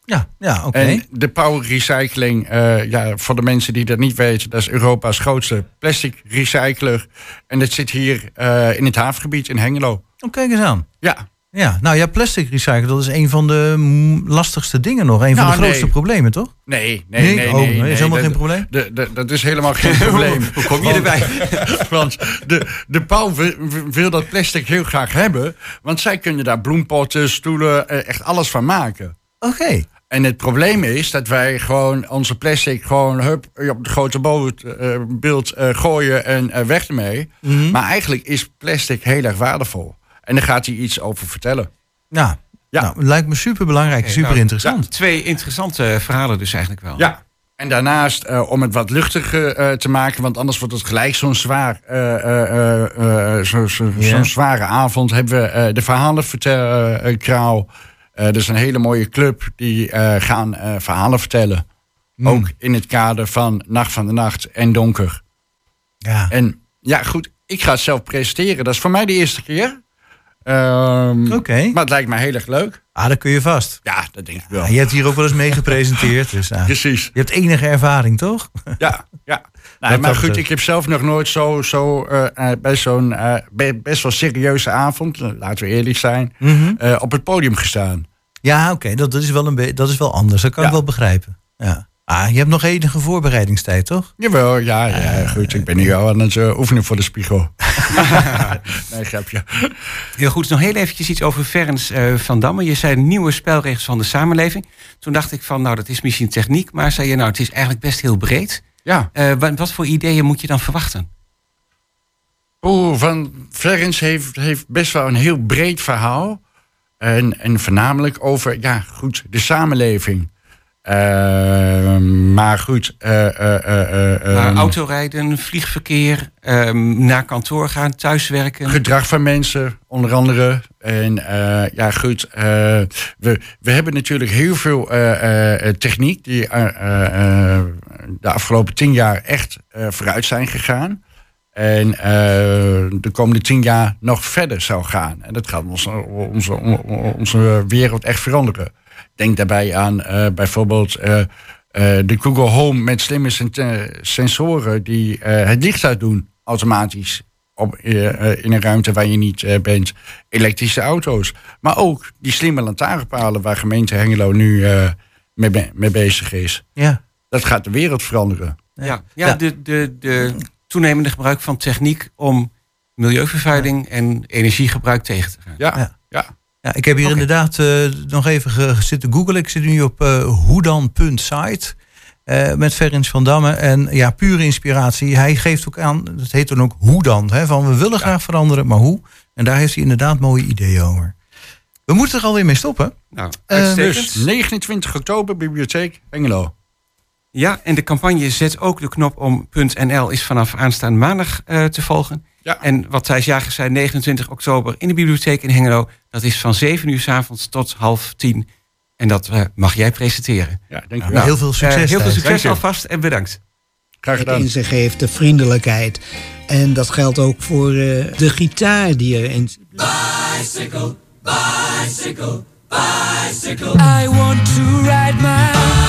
Ja, ja oké. En de Power Recycling, eh, ja, voor de mensen die dat niet weten, dat is Europa's grootste plastic recycler. En dat zit hier eh, in het havengebied in Hengelo. Oh, kijk eens aan. Ja. Ja, nou ja, plastic recyclen, dat is een van de lastigste dingen nog. Een van Nou, de grootste nee. problemen, toch? Nee, nee, nee. Nee? Oh, nee, is helemaal dat- geen probleem? de- de- dat is helemaal geen [laughs] probleem. Hoe kom je erbij? [laughs] Want de, de pauw wil, wil dat plastic heel graag hebben. Want zij kunnen daar bloempotten, stoelen, eh, echt alles van maken. Oké. En het probleem is dat wij gewoon onze plastic gewoon hup, op de grote boot, eh, beeld eh, gooien en eh, weg ermee. Mhm. Maar eigenlijk is plastic heel erg waardevol. En daar gaat hij iets over vertellen. Nou, Ja. nou, lijkt me super belangrijk, Oké, super nou, interessant. Twee interessante verhalen dus eigenlijk wel. Ja. En daarnaast, eh, om het wat luchtiger eh, te maken, want anders wordt het gelijk zo'n zwaar, eh, eh, eh, eh, zo, zo, Ja. zo'n zware avond, hebben we eh, de Verhalenkraal. Eh dat is een hele mooie club die eh, gaan eh, verhalen vertellen. Hmm. Ook in het kader van Nacht van de Nacht en Donker. Ja. En ja, goed, ik ga het zelf presenteren. Dat is voor mij de eerste keer. Ehm, Oké. Maar het lijkt me heel erg leuk. Ah, dat kun je vast. Ja, dat denk ik wel. Ja, je hebt hier ook wel eens mee gepresenteerd. Dus, ah, Precies. je hebt enige ervaring, toch? Ja, ja. Maar goed, het. ik heb zelf nog nooit zo, zo eh, eh, bij zo'n eh, be- best wel serieuze avond, laten we eerlijk zijn, Mhm. op het podium gestaan. Ja, oké, dat, dat, is wel een dat is wel anders. Dat kan Ja. ik wel begrijpen. Ja. Ah, je hebt nog enige voorbereidingstijd, toch? Jawel, ja, ja goed. Ik ben nu al aan het eh, oefenen voor de spiegel. [laughs] nee, grapje. Heel goed, nog heel eventjes iets over Ferens eh, van Damme. Je zei nieuwe spelregels van de samenleving. Toen dacht ik van, nou dat is misschien techniek. Maar zei je, nou het is eigenlijk best heel breed. Ja, Eh, wat, wat voor ideeën moet je dan verwachten? Oeh, Van Ferens heeft, heeft best wel een heel breed verhaal. En, en voornamelijk over, ja, goed, de samenleving. Eh, maar goed, eh, eh, eh, Maar ehm, autorijden, vliegverkeer, ehm, naar kantoor gaan, thuiswerken. gedrag van mensen, onder andere. En ja, goed, we, we hebben natuurlijk heel veel techniek die de afgelopen tien jaar echt vooruit zijn gegaan. En de komende tien jaar nog verder zou gaan. En dat gaat onze, onze, onze wereld echt veranderen. Denk daarbij aan eh, bijvoorbeeld eh, eh, de Google Home met slimme sen- sensoren die eh, het licht uitdoen automatisch op, in een ruimte waar je niet bent. Elektrische auto's. Maar ook die slimme lantaarnpalen waar gemeente Hengelo nu eh, mee, be- mee bezig is. Ja. Dat gaat de wereld veranderen. Ja, ja, Ja. De, de, de toenemende gebruik van techniek om milieuvervuiling en energiegebruik tegen te gaan. Ja, Ja. ja. Ja, ik heb hier inderdaad eh, nog even zitten googlen. Ik zit nu op eh hoedan.site eh met Ferens van Damme. En ja, pure inspiratie. Hij geeft ook aan, dat heet dan ook hoe dan. Hè, van we willen graag veranderen, maar hoe? En daar heeft hij inderdaad mooie ideeën over. We moeten er alweer mee stoppen. Nou, uitstekend. Dus 29 oktober, Bibliotheek Hengelo. Ja, en de campagne Zet ook de knop om .nl is vanaf aanstaande maandag eh, te volgen. Ja. En wat Thijs Jager zei, 29 oktober in de bibliotheek in Hengelo. Dat is van 7 uur s avonds tot half 10. En dat eh, mag jij presenteren. Ja, dank Nou, wel. heel veel succes. Eh, heel veel succes alvast en bedankt. Graag het gedaan. in zich heeft, de vriendelijkheid. En dat geldt ook voor eh, de gitaar die erin zit. I want to ride my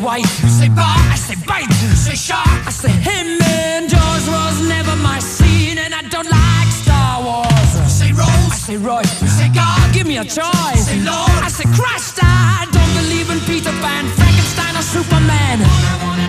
white. You say bar, I say bite. You say shark, I say him. And Jaws was never my scene, and I don't like Star Wars. You say Rose, I say Royce. You say God, give me a choice. Say Lord, I say Christ. I don't believe in Peter Pan, Frankenstein, or Superman.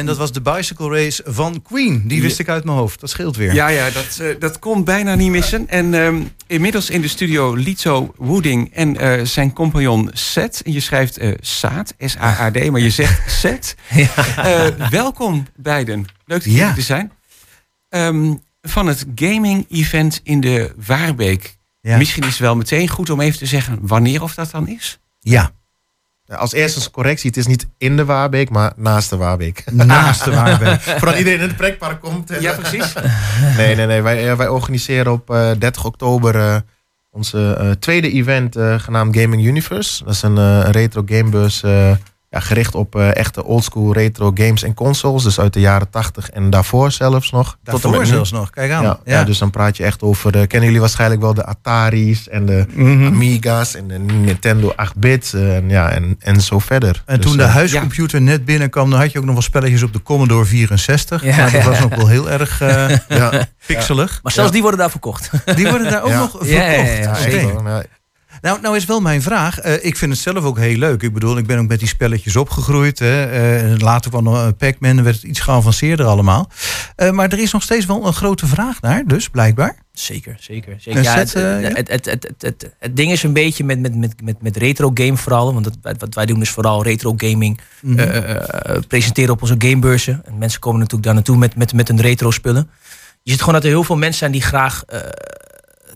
En dat was de bicycle race van Queen. Die wist ik uit mijn hoofd. Dat scheelt weer. Ja, ja dat, eh, dat kon bijna niet missen. En ehm, inmiddels in de studio Lito Wooding en eh, zijn compagnon Seth. En je schrijft eh Saad, S-A-A-D, maar je zegt [laughs] Seth. Eh, welkom beiden. Leuk dat jullie Ja. er zijn. Ehm, van het gaming-event in de Waarbeek. Ja. Misschien is het wel meteen goed om even te zeggen wanneer of dat dan is. Ja, Als eerste een correctie, het is niet in de Waarbeek, maar naast de Waarbeek. [laughs] naast de Waarbeek. [laughs] Voordat iedereen in het pretpark komt. en- Ja, precies. [laughs] Nee, nee, nee. Wij, eh, wij organiseren op eh, 30 oktober eh, onze eh, tweede event eh, genaamd Gaming Universe. Dat is een eh, retro gamebus eh, ja, gericht op eh, echte oldschool retro games en consoles. Dus uit de jaren 80 en daarvoor zelfs nog. Daarvoor zelfs nog. Kijk aan. Ja, Ja. ja, dus dan praat je echt over... eh, kennen jullie waarschijnlijk wel de Atari's en de Mhm. Amiga's en de Nintendo 8-bit en, ja, en, en zo verder. En Dus, toen de eh, huiscomputer net binnenkwam, dan had je ook nog wel spelletjes op de Commodore 64. Ja. Maar dat was ook wel heel erg eh, [laughs] ja. pixelig. Maar zelfs Ja. die worden daar verkocht. Die worden daar ook Ja. nog verkocht. Ja, ja, Nou, nou is wel mijn vraag. Eh, ik vind het zelf ook heel leuk. Ik bedoel, ik ben ook met die spelletjes opgegroeid. Hè. Eh, later kwam nog eh, Pac-Man, werd het iets geavanceerder allemaal. Maar er is nog steeds wel een grote vraag naar, dus blijkbaar. Zeker, zeker. zeker. Een Ja, set, het, ja? het, het, het, het, het, het ding is een beetje met, met, met, met, met retro game vooral. Want wat wij doen is vooral retro gaming Mhm. presenteren op onze gamebeurzen. En mensen komen natuurlijk daar naartoe met, met, met hun retro spullen. Je ziet gewoon dat er heel veel mensen zijn die graag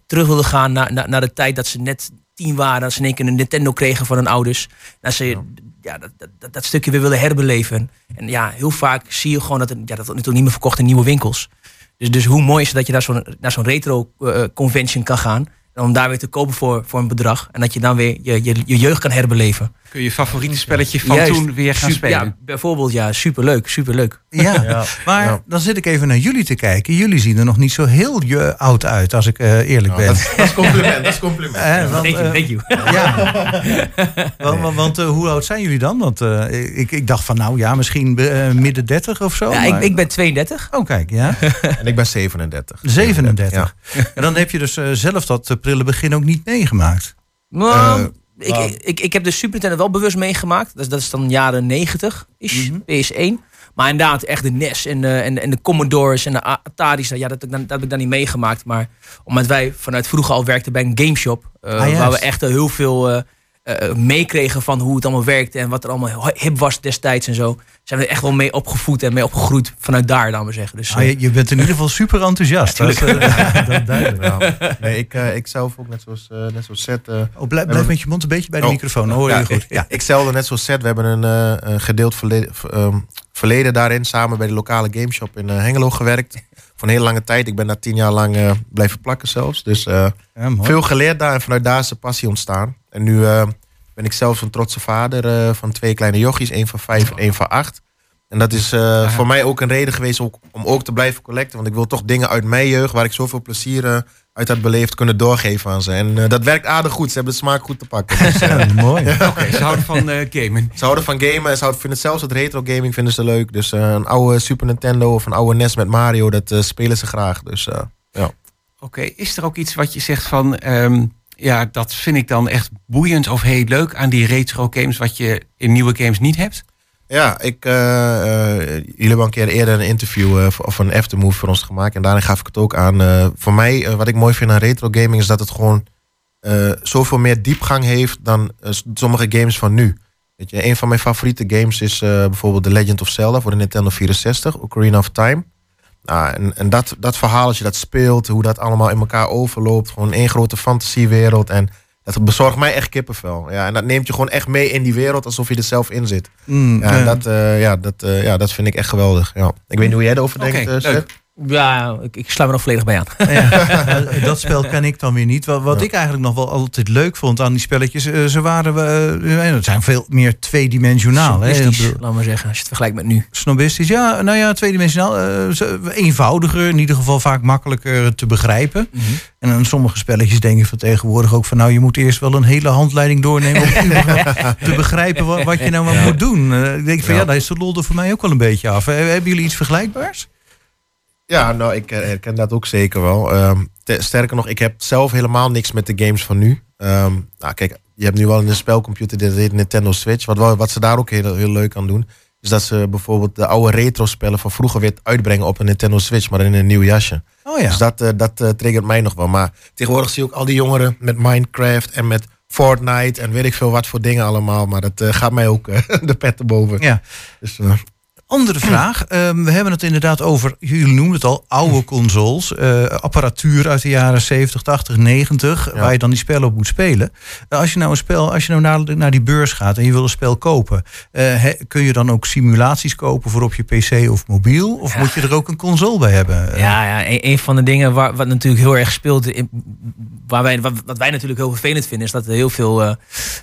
terug willen gaan naar, naar, naar de tijd dat ze net tien waren. Dat ze in één keer een Nintendo kregen van hun ouders. Dat ze ja. dat, dat, dat, dat stukje weer willen herbeleven. En ja, heel vaak zie je gewoon dat het, ja, dat natuurlijk niet meer verkocht in nieuwe winkels. Dus, dus hoe mooi is het dat je naar zo'n, naar zo'n retro eh, convention kan gaan. En om daar weer te kopen voor, voor een bedrag. En dat je dan weer je, je, je jeugd kan herbeleven. Kun je je favoriete spelletje van Juist. toen weer gaan Super- spelen. Ja, bijvoorbeeld, ja, superleuk, superleuk. Ja, [laughs] maar dan zit ik even naar jullie te kijken. Jullie zien er nog niet zo heel je oud uit, als ik eh, eerlijk ben. dat, is, dat is compliment, dat is [laughs] compliment. Eh, want, Thank you, eh, thank you. [laughs] Ja. want want, want, hoe oud zijn jullie dan? Want eh, ik, ik dacht van nou ja, misschien midden 30 of zo. Ja, maar- ik, ik ben 32. Oh kijk, ja. En ik ben 37. 37. Ja. En dan heb je dus zelf dat prille begin ook niet meegemaakt. Nou, ik, nou. ik, ik, ik heb de Super Nintendo wel bewust meegemaakt. Dus dat is dan jaren 90 is Mhm. PS1. Maar inderdaad, echt de NES en de, en, en de Commodores en de Atari's, ja, dat, heb ik dan- dat heb ik dan niet meegemaakt. Maar omdat wij vanuit vroeger al werkten bij een gameshop, eh, Ah, juist. waar we echt eh, heel veel eh, eh, meekregen van hoe het allemaal werkte en wat er allemaal hip was destijds en zo, zijn we er echt wel mee opgevoed en mee opgegroeid vanuit daar, laten we zeggen. Dus, Ah, eh, je, je bent in ieder geval super enthousiast. [laughs] dat, is, eh, [laughs] dat duidelijk. Nee, ik, eh, ik zelf ook net zoals, eh, net zoals Seth. Oh, blijf, blijf met je mond een beetje bij de Oh. microfoon, dan hoor je ja, je goed. Ik, Ja. ik zelf net zoals Seth. We hebben een, eh, een gedeeld verleden, ehm, verleden daarin. Samen bij de lokale gameshop in Hengelo gewerkt. Voor een hele lange tijd. Ik ben daar tien jaar lang eh, blijven plakken zelfs. Dus eh, Ja, veel geleerd daar. En vanuit daar is de passie ontstaan. En nu eh, ben ik zelf een trotse vader van twee kleine jochies. één van vijf en één van acht. En dat is voor mij ook een reden geweest ook, om ook te blijven collecten. Want ik wil toch dingen uit mijn jeugd, waar ik zoveel plezier uit had beleefd, kunnen doorgeven aan ze. En eh, dat werkt aardig goed. Ze hebben de smaak goed te pakken. Dus, [laughs] eh, Ja, mooi. [laughs] Oké, ze houden van eh, gamen. ze houden van gamen en ze houden, vinden zelfs het retro gaming vinden ze leuk. Dus een oude Super Nintendo of een oude NES met Mario, dat eh, spelen ze graag. Dus eh, ja. Oké, is er ook iets wat je zegt van... ehm, ja, dat vind ik dan echt boeiend of heel leuk aan die retro games... wat je in nieuwe games niet hebt? Ja, ik, eh, eh, jullie hebben een keer eerder een interview eh, of een aftermove voor ons gemaakt. En daarin gaf ik het ook aan. voor mij, wat ik mooi vind aan retro gaming, is dat het gewoon zoveel meer diepgang heeft dan sommige games van nu. Weet je, een van mijn favoriete games is eh, bijvoorbeeld The Legend of Zelda voor de Nintendo 64, Ocarina of Time. Nou, en en dat, dat verhaal, als je dat speelt, hoe dat allemaal in elkaar overloopt, gewoon één grote fantasiewereld. En dat bezorgt mij echt kippenvel. Ja, en dat neemt je gewoon echt mee in die wereld, alsof je er zelf in zit. Mm, Ja, en eh, dat, eh, ja, dat, eh, ja, dat vind ik echt geweldig. Ja. Ik weet niet hoe jij erover denkt, eh, leuk. Seth. Ja, ik, ik sluit me nog volledig bij aan. Ja, [laughs] [laughs] dat spel ken ik dan weer niet. Wat, wat ik eigenlijk nog wel altijd leuk vond aan die spelletjes, eh, ze waren, eh, het zijn veel meer tweedimensionaal. Snobistisch, laat maar zeggen, als je het vergelijkt met nu. Snobistisch, ja, nou ja, tweedimensionaal. eh, ze- eenvoudiger, in ieder geval vaak makkelijker te begrijpen. Mhm. En aan sommige spelletjes denk ik van tegenwoordig ook van, nou, je moet eerst wel een hele handleiding doornemen om [laughs] te begrijpen wat, wat je nou maar Ja. moet doen. Eh, ik denk van, ja. Ja. daar is de lol er voor mij ook wel een beetje af. Eh, Hebben jullie iets vergelijkbaars? Ja, nou, ik herken dat ook zeker wel. Ehm, te- sterker nog, ik heb zelf helemaal niks met de games van nu. Ehm, nou, kijk, je hebt nu wel een spelcomputer, dit heet Nintendo Switch. Wat, wat ze daar ook heel, heel leuk aan doen, is dat ze bijvoorbeeld de oude retro-spellen van vroeger weer uitbrengen op een Nintendo Switch, maar in een nieuw jasje. Oh ja. Dus dat, eh, dat eh, triggert mij nog wel. Maar tegenwoordig zie je ook al die jongeren met Minecraft en met Fortnite en weet ik veel wat voor dingen allemaal. Maar dat eh, gaat mij ook [laughs] de pet erboven. Ja. Dus, Andere [clears throat] vraag. Ehm, we hebben het inderdaad over, jullie noemden het al, oude [clears throat] consoles. eh, apparatuur uit de jaren 70, 80, 90. Waar je dan die spellen op moet spelen. Eh, als je nou een spel, als je nou naar, naar die beurs gaat en je wil een spel kopen. eh, he- kun je dan ook simulaties kopen voor op je PC of mobiel? Of moet je er ook een console bij hebben? Ja, ja een, een van de dingen waar, wat natuurlijk heel erg speelt, in, waar wij, wat, wat wij natuurlijk heel vervelend vinden, is dat er heel veel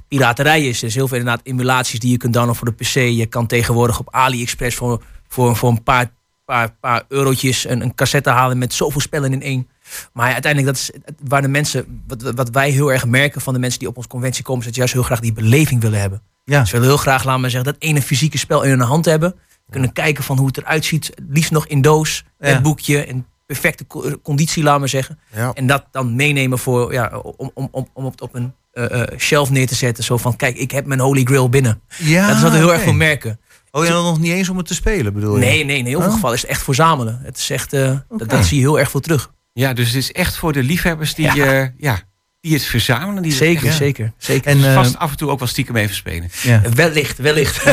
piraterij is. Dus heel veel inderdaad emulaties die je kunt downloaden voor de PC. Je kan tegenwoordig op AliExpress voor, voor, voor een paar, paar, paar eurotjes een, een cassette halen met zoveel spellen in één. Maar ja, uiteindelijk, dat is waar de mensen, wat, wat wij heel erg merken van de mensen die op onze conventie komen, is dat ze juist heel graag die beleving willen hebben. Ja. Ze willen heel graag, laten we zeggen, dat ene fysieke spel in hun hand hebben. Kunnen kijken van hoe het eruit ziet. Het liefst nog in doos, Ja. boekje, in perfecte co- conditie, laten we zeggen. Ja. En dat dan meenemen voor, ja, om, om, om, om het op een eh, eh, shelf neer te zetten. Zo van, kijk, ik heb mijn holy grail binnen. Ja, dat is wat we heel erg veel merken. Oh, en dan nog niet eens om het te spelen, bedoel je? Nee, nee, in heel veel Oh. gevallen is het echt verzamelen. Het is echt, eh, dat, zie je heel erg veel terug. Ja, dus het is echt voor de liefhebbers die, Ja. ja. ja, die het verzamelen. Die het Zeker, echt- zeker, zeker. En eh, vast af en toe ook wel stiekem even spelen. Ja. Wellicht, wellicht. [laughs]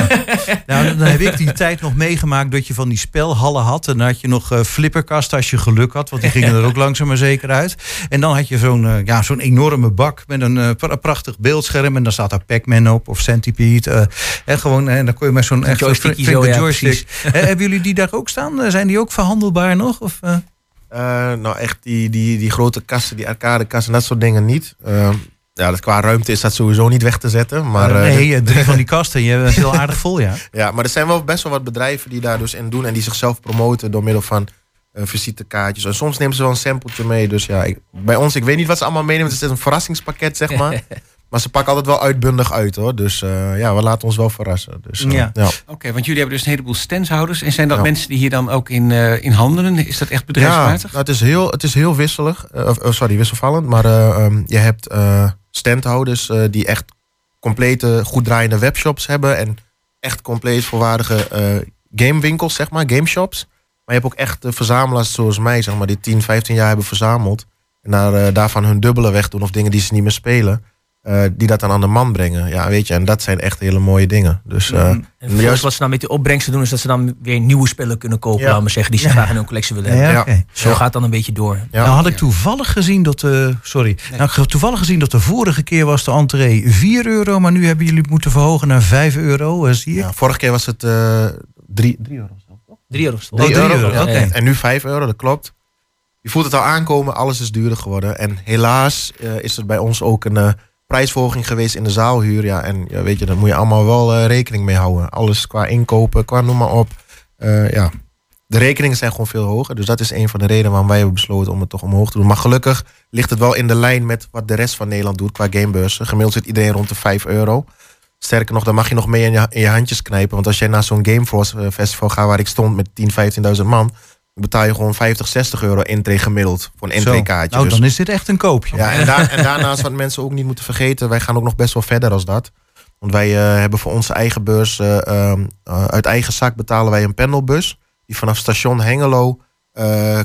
Nou, dan heb ik die tijd nog meegemaakt dat je van die spelhallen had. En dan had je nog eh, flipperkasten als je geluk had. Want die gingen er ook [laughs] langzaam maar zeker uit. En dan had je zo'n eh, ja, zo'n enorme bak met een eh, pra- prachtig beeldscherm. En dan staat daar Pac-Man op of Centipede. eh, en, gewoon, en dan kon je met zo'n echt joystick. Hebben jullie die daar ook staan? Zijn die ook verhandelbaar nog? Of, eh? Nou, echt die, die, die grote kasten, die arcadekasten, dat soort dingen niet. Eh, ja, dat qua ruimte is dat sowieso niet weg te zetten. Maar, Eh, nee, eh, drie [laughs] van die kasten. Je bent heel aardig vol, ja. ja, maar er zijn wel best wel wat bedrijven die daar dus in doen en die zichzelf promoten door middel van visitekaartjes. En soms nemen ze wel een sampletje mee. Dus ja, ik, bij ons, ik weet niet wat ze allemaal meenemen. Het is een verrassingspakket, zeg maar. [laughs] maar ze pakken altijd wel uitbundig uit hoor. Dus eh, ja, we laten ons wel verrassen. Dus, eh, Ja. ja. Oké, want jullie hebben dus een heleboel standhouders. En zijn dat Ja. mensen die hier dan ook in, eh, in handelen? Is dat echt Ja, bedrijfsmatig? nou, het, is heel, het is heel wisselig. of, oh, sorry, wisselvallend. Maar eh, ehm, je hebt standhouders die echt complete, goed draaiende webshops hebben. En echt compleet volwaardige gamewinkels, zeg maar, gameshops. Maar je hebt ook echt verzamelaars zoals mij, zeg maar, die 10, 15 jaar hebben verzameld. En daar, daarvan hun dubbele wegdoen of dingen die ze niet meer spelen. Eh, die dat dan aan de man brengen. Ja, weet je, en dat zijn echt hele mooie dingen. Dus eh, En vervolgens wat ze dan met die opbrengsten doen, is dat ze dan weer nieuwe spellen kunnen kopen, Ja. laten we zeggen, die ze Ja. graag in hun collectie willen Ja, hebben. ja. Zo Ja. gaat het dan een beetje door. ja. nou had ik toevallig gezien dat de. Sorry. Nou, toevallig gezien dat de vorige keer was de entree 4 euro. Maar nu hebben jullie het moeten verhogen naar 5 euro. eh, zie je? Ja, vorige keer was het eh 3 euro. Drie euro. Oh, drie euro, euro, ja. oké. En nu 5 euro, dat klopt. Je voelt het al aankomen, alles is duurder geworden. En helaas eh, is er bij ons ook een eh, prijsverhoging geweest in de zaalhuur. Ja, en ja, weet je, daar moet je allemaal wel eh, rekening mee houden. Alles qua inkopen, qua noem maar op. Eh, ja. De rekeningen zijn gewoon veel hoger. Dus dat is een van de redenen waarom wij hebben besloten om het toch omhoog te doen. Maar gelukkig ligt het wel in de lijn met wat de rest van Nederland doet qua gamebeurzen. Gemiddeld zit iedereen rond de 5 euro. Sterker nog, dan mag je nog mee in je, in je handjes knijpen. Want als jij naar zo'n Gameforce eh, festival gaat waar ik stond met 10, 15.000 man, betaal je gewoon 50, 60 euro intree gemiddeld voor een intree-kaartje. Nou, Dus- dan is dit echt een koopje. ja, en, daar, en daarnaast wat mensen ook niet moeten vergeten, wij gaan ook nog best wel verder als dat. Want wij eh, hebben voor onze eigen beurs, eh, ehm, eh, uit eigen zak betalen wij een pendelbus. Die vanaf station Hengelo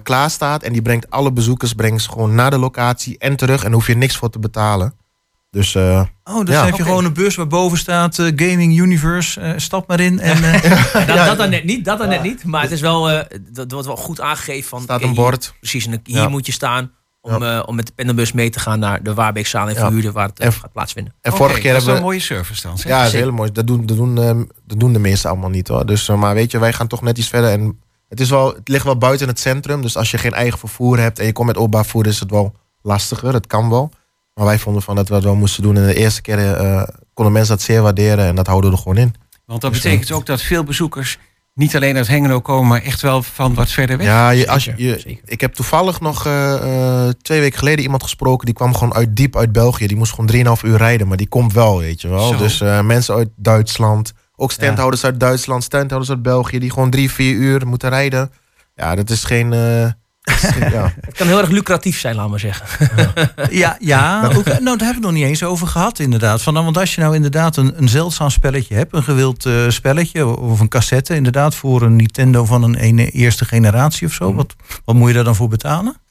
klaar staat. En die brengt alle bezoekers brengt ze gewoon naar de locatie en terug. En daar hoef je niks voor te betalen. Dus eh, Oh, dus Ja. heb je gewoon een bus waar boven staat eh, Gaming Universe. eh, stap maar in. En, eh, [laughs] Dat, dat dan net niet, dat dan net niet. Maar het is wel, eh, dat wordt wel goed aangegeven van. staat een hier- bord. precies, en hier Ja. moet je staan om, eh, om met de pendelbus mee te gaan naar de Waarbeekzaal in Ja. Verhuurde, waar het En- gaat plaatsvinden. En vorige keer dat is hebben we... een mooie service dan. zeg. Ja, dat is heel mooi. Dat doen, dat, doen, ehm, dat doen de meesten allemaal niet hoor. Dus, maar weet je, wij gaan toch net iets verder. En het, is wel, het ligt wel buiten het centrum. Dus als je geen eigen vervoer hebt en je komt met openbaar vervoer, is het wel lastiger. Het kan wel. Maar wij vonden van dat we dat wel moesten doen. En de eerste keer eh, konden mensen dat zeer waarderen en dat houden we er gewoon in. Want dat Dus, betekent ook dat veel bezoekers niet alleen uit Hengelo komen, maar echt wel van wat verder weg. Ja, je, als je, je- ik heb toevallig nog eh, eh, twee weken geleden iemand gesproken. Die kwam gewoon uit diep uit België. Die moest gewoon 3,5 uur rijden. Maar die komt wel, weet je wel. Zo. Dus eh, mensen uit Duitsland. Ook standhouders uit Duitsland. Standhouders uit België. Die gewoon drie, vier uur moeten rijden. Ja, dat is geen... eh, dat is geen- ja. [laughs] Het kan heel erg lucratief zijn, laat maar zeggen. Ja, ja [laughs] ook, nou, daar hebben we het nog niet eens over gehad, inderdaad. Van, nou, want als je nou inderdaad een, een zeldzaam spelletje hebt, een gewild eh, spelletje of een cassette, inderdaad, voor een Nintendo van een ene, eerste generatie of zo, wat, wat moet je daar dan voor betalen?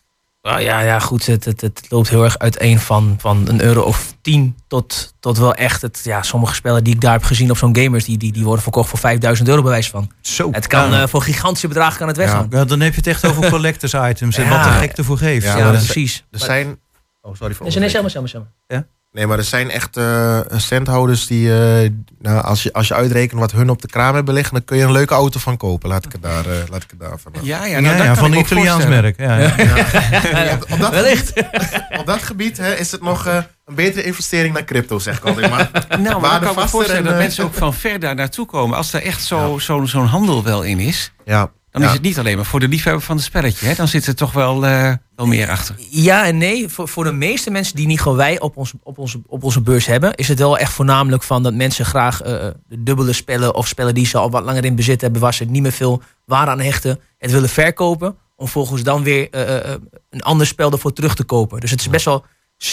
Nou ja, ja, goed. Het, het, het loopt heel erg uiteen van, van een euro of tien tot, tot wel echt. Het, ja, sommige spellen die ik daar heb gezien op zo'n gamers, die, die, die worden verkocht voor 5000 euro bewijs van. Zo. Het kan Ja. eh, voor gigantische bedragen kan het weggaan. Ja, dan heb je het echt over [laughs] collectors items en Ja. wat de gek ervoor geeft. Ja, er precies. Er zijn... Oh, sorry voor Nee, nee, zeg maar, zeg maar, zeg maar. Nee, maar er zijn echt eh standhouders die... eh, nou, als, je, als je uitrekent wat hun op de kraam hebben liggen... dan kun je een leuke auto van kopen. Laat ik het daar, eh, laat ik het daar vanaf. Ja, ja, nou, ja, van een Italiaans merk. Ja, ja. Ja, [laughs] op, dat Wellicht. gebied, op dat gebied hè, is het nog eh, een betere investering dan crypto, zeg ik altijd. Maar, [laughs] Nou, maar dan kan ik me voorstellen en, dat mensen ook van ver daar naartoe komen. Als er echt zo- zo'n zo'n handel wel in is, Ja, dan ja. is het niet alleen maar voor de liefhebber van het spelletje. Hè? Dan zit er toch wel, eh, wel meer achter. Ja en nee. Voor, voor de meeste mensen die niet gewoon wij op, ons, op, onze, op onze beurs hebben, is het wel echt voornamelijk van dat mensen graag de dubbele spellen of spellen die ze al wat langer in bezit hebben, waar ze niet meer veel waarde aan hechten, het willen verkopen. Om volgens dan weer eh, een ander spel ervoor terug te kopen. Dus het is best wel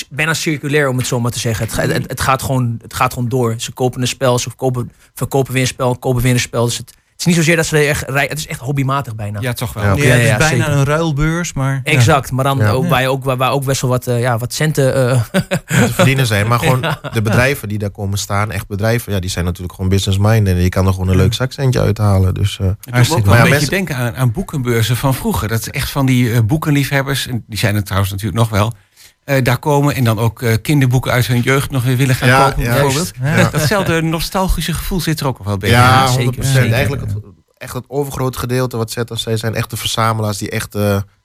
bijna circulair om het zo maar te zeggen. Het, het, het gaat, gewoon, het gaat gewoon door. Ze kopen een spel, ze verkopen, verkopen weer een spel, kopen weer een spel. Dus het is niet zozeer dat ze er echt rij- Het is echt hobbymatig bijna. Ja, toch wel. Ja. Ja, het is ja, bijna zeker. een ruilbeurs, maar... Exact, maar dan Ja. ook, waar, ook, waar, waar ook best wel wat, eh, ja, wat centen. eh, te [laughs] verdienen zijn. Maar gewoon de bedrijven die daar komen staan, echt bedrijven, ja, die zijn natuurlijk gewoon business-minded. En je kan er gewoon een leuk zakcentje uithalen. Dus, eh, Het doet me ook wel een beetje denken aan, aan boekenbeurzen van vroeger. Dat is echt van die eh, boekenliefhebbers, en die zijn er trouwens natuurlijk nog wel, daar komen en dan ook eh, kinderboeken uit hun jeugd nog weer willen gaan Ja, kopen bijvoorbeeld. Ja. Datzelfde nostalgische gevoel zit er ook nog wel bij. ja, 100%. zeker, zeker. Eigenlijk het, echt het overgrote gedeelte wat Zet als zij zijn echte verzamelaars die echt eh,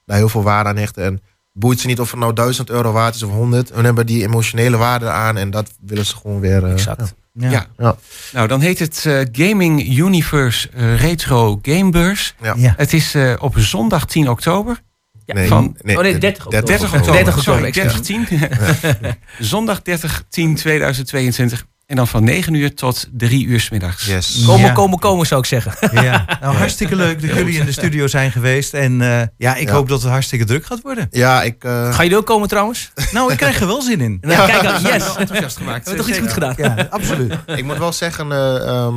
daar heel veel waarde aan hechten. En boeit ze niet of het nou 1000 euro waard is of 100. Hun hebben die emotionele waarde aan en dat willen ze gewoon weer. eh, exact. Ja. Ja. Ja. Nou, dan heet het eh, Gaming Universe eh, Retro Gamebeurs. Ja. Ja. Het is eh, op zondag 10 oktober. Ja, Nee, van- oh nee, 30 oktober. 30 oktober. 30 Sorry, oktober, 30 10. [laughs] zondag 30 10 2022. En dan van 9 uur tot 3 uur 's middags. Yes. Komen, Ja. komen, komen zou ik zeggen. Ja, [laughs] nou, hartstikke leuk dat jullie in de studio zijn geweest. En eh, ja, ik Ja. hoop dat het hartstikke druk gaat worden. Ja, ik. eh, Ga je er ook komen trouwens? Nou, ik krijg er wel zin in. Nou, kijk dan, yes. enthousiast gemaakt. Hebben we toch iets goed gedaan? Ja, absoluut. Ik moet wel zeggen, eh, ehm,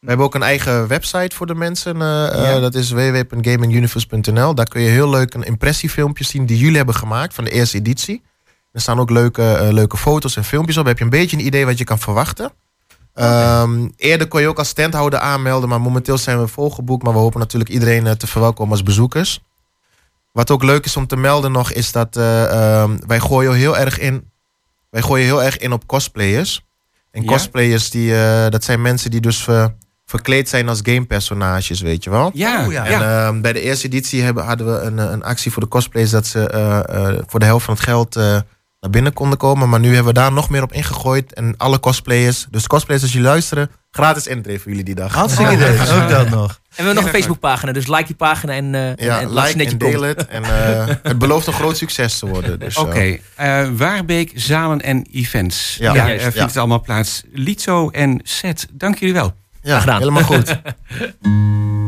we hebben ook een eigen website voor de mensen. eh, eh. Dat is www.gaminguniverse.nl. Daar kun je heel leuk een impressiefilmpje zien die jullie hebben gemaakt van de eerste editie. Er staan ook leuke, eh, leuke foto's en filmpjes op. Heb je een beetje een idee wat je kan verwachten. Ehm, eerder kon je ook als standhouder aanmelden, maar momenteel zijn we volgeboekt. Maar we hopen natuurlijk iedereen te verwelkomen als bezoekers. Wat ook leuk is om te melden nog, is dat eh, ehm, wij gooien heel erg in. Wij gooien heel erg in op cosplayers. En Ja? cosplayers, die, dat zijn mensen die dus verkleed zijn als gamepersonages, weet je wel. Ja, Oh, ja. En ehm, bij de eerste editie hebben, hadden we een, eh, een actie voor de cosplayers dat ze eh, eh, voor de helft van het geld eh, naar binnen konden komen. Maar nu hebben we daar nog meer op ingegooid. En alle cosplayers, dus cosplayers als jullie luisteren, gratis intree voor jullie die dag. Hartstikke idee. Ook dat nog. En we hebben nog een Facebookpagina, dus like die pagina en, eh Ja, en, like en deel het. En eh, [laughs] het belooft een groot succes te worden. Dus, Oké, eh, Waarbeek, Zalen en Events. Ja. Ja, Ja, eh, vindt ja. het allemaal plaats. Lizo en Seth, dank jullie wel. Ja, gedaan. helemaal goed. [laughs]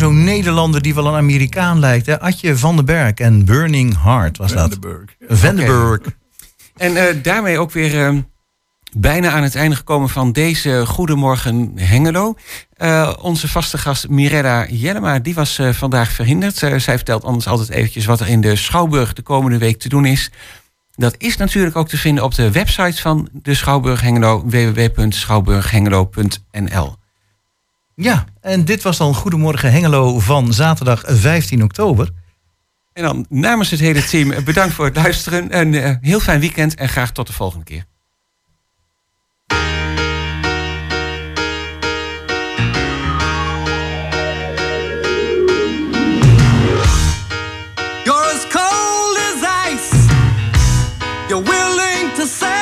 zo'n Nederlander die wel een Amerikaan lijkt. Hè? Atje van den Berg en Burning Heart was dat. Vandenberg. Vandenberg. En eh, daarmee ook weer eh, bijna aan het einde gekomen van deze Goedemorgen Hengelo. Eh, onze vaste gast Mirella Jellema, die was eh, vandaag verhinderd. Zij vertelt anders altijd eventjes wat er in de Schouwburg de komende week te doen is. Dat is natuurlijk ook te vinden op de website van de Schouwburg Hengelo, www.schouwburghengelo.nl. Ja, en dit was dan Goedemorgen Hengelo van zaterdag 15 oktober. En dan namens het hele team eh, bedankt voor het luisteren. Een eh, heel fijn weekend en graag tot de volgende keer. Cold as ice. Willing to say.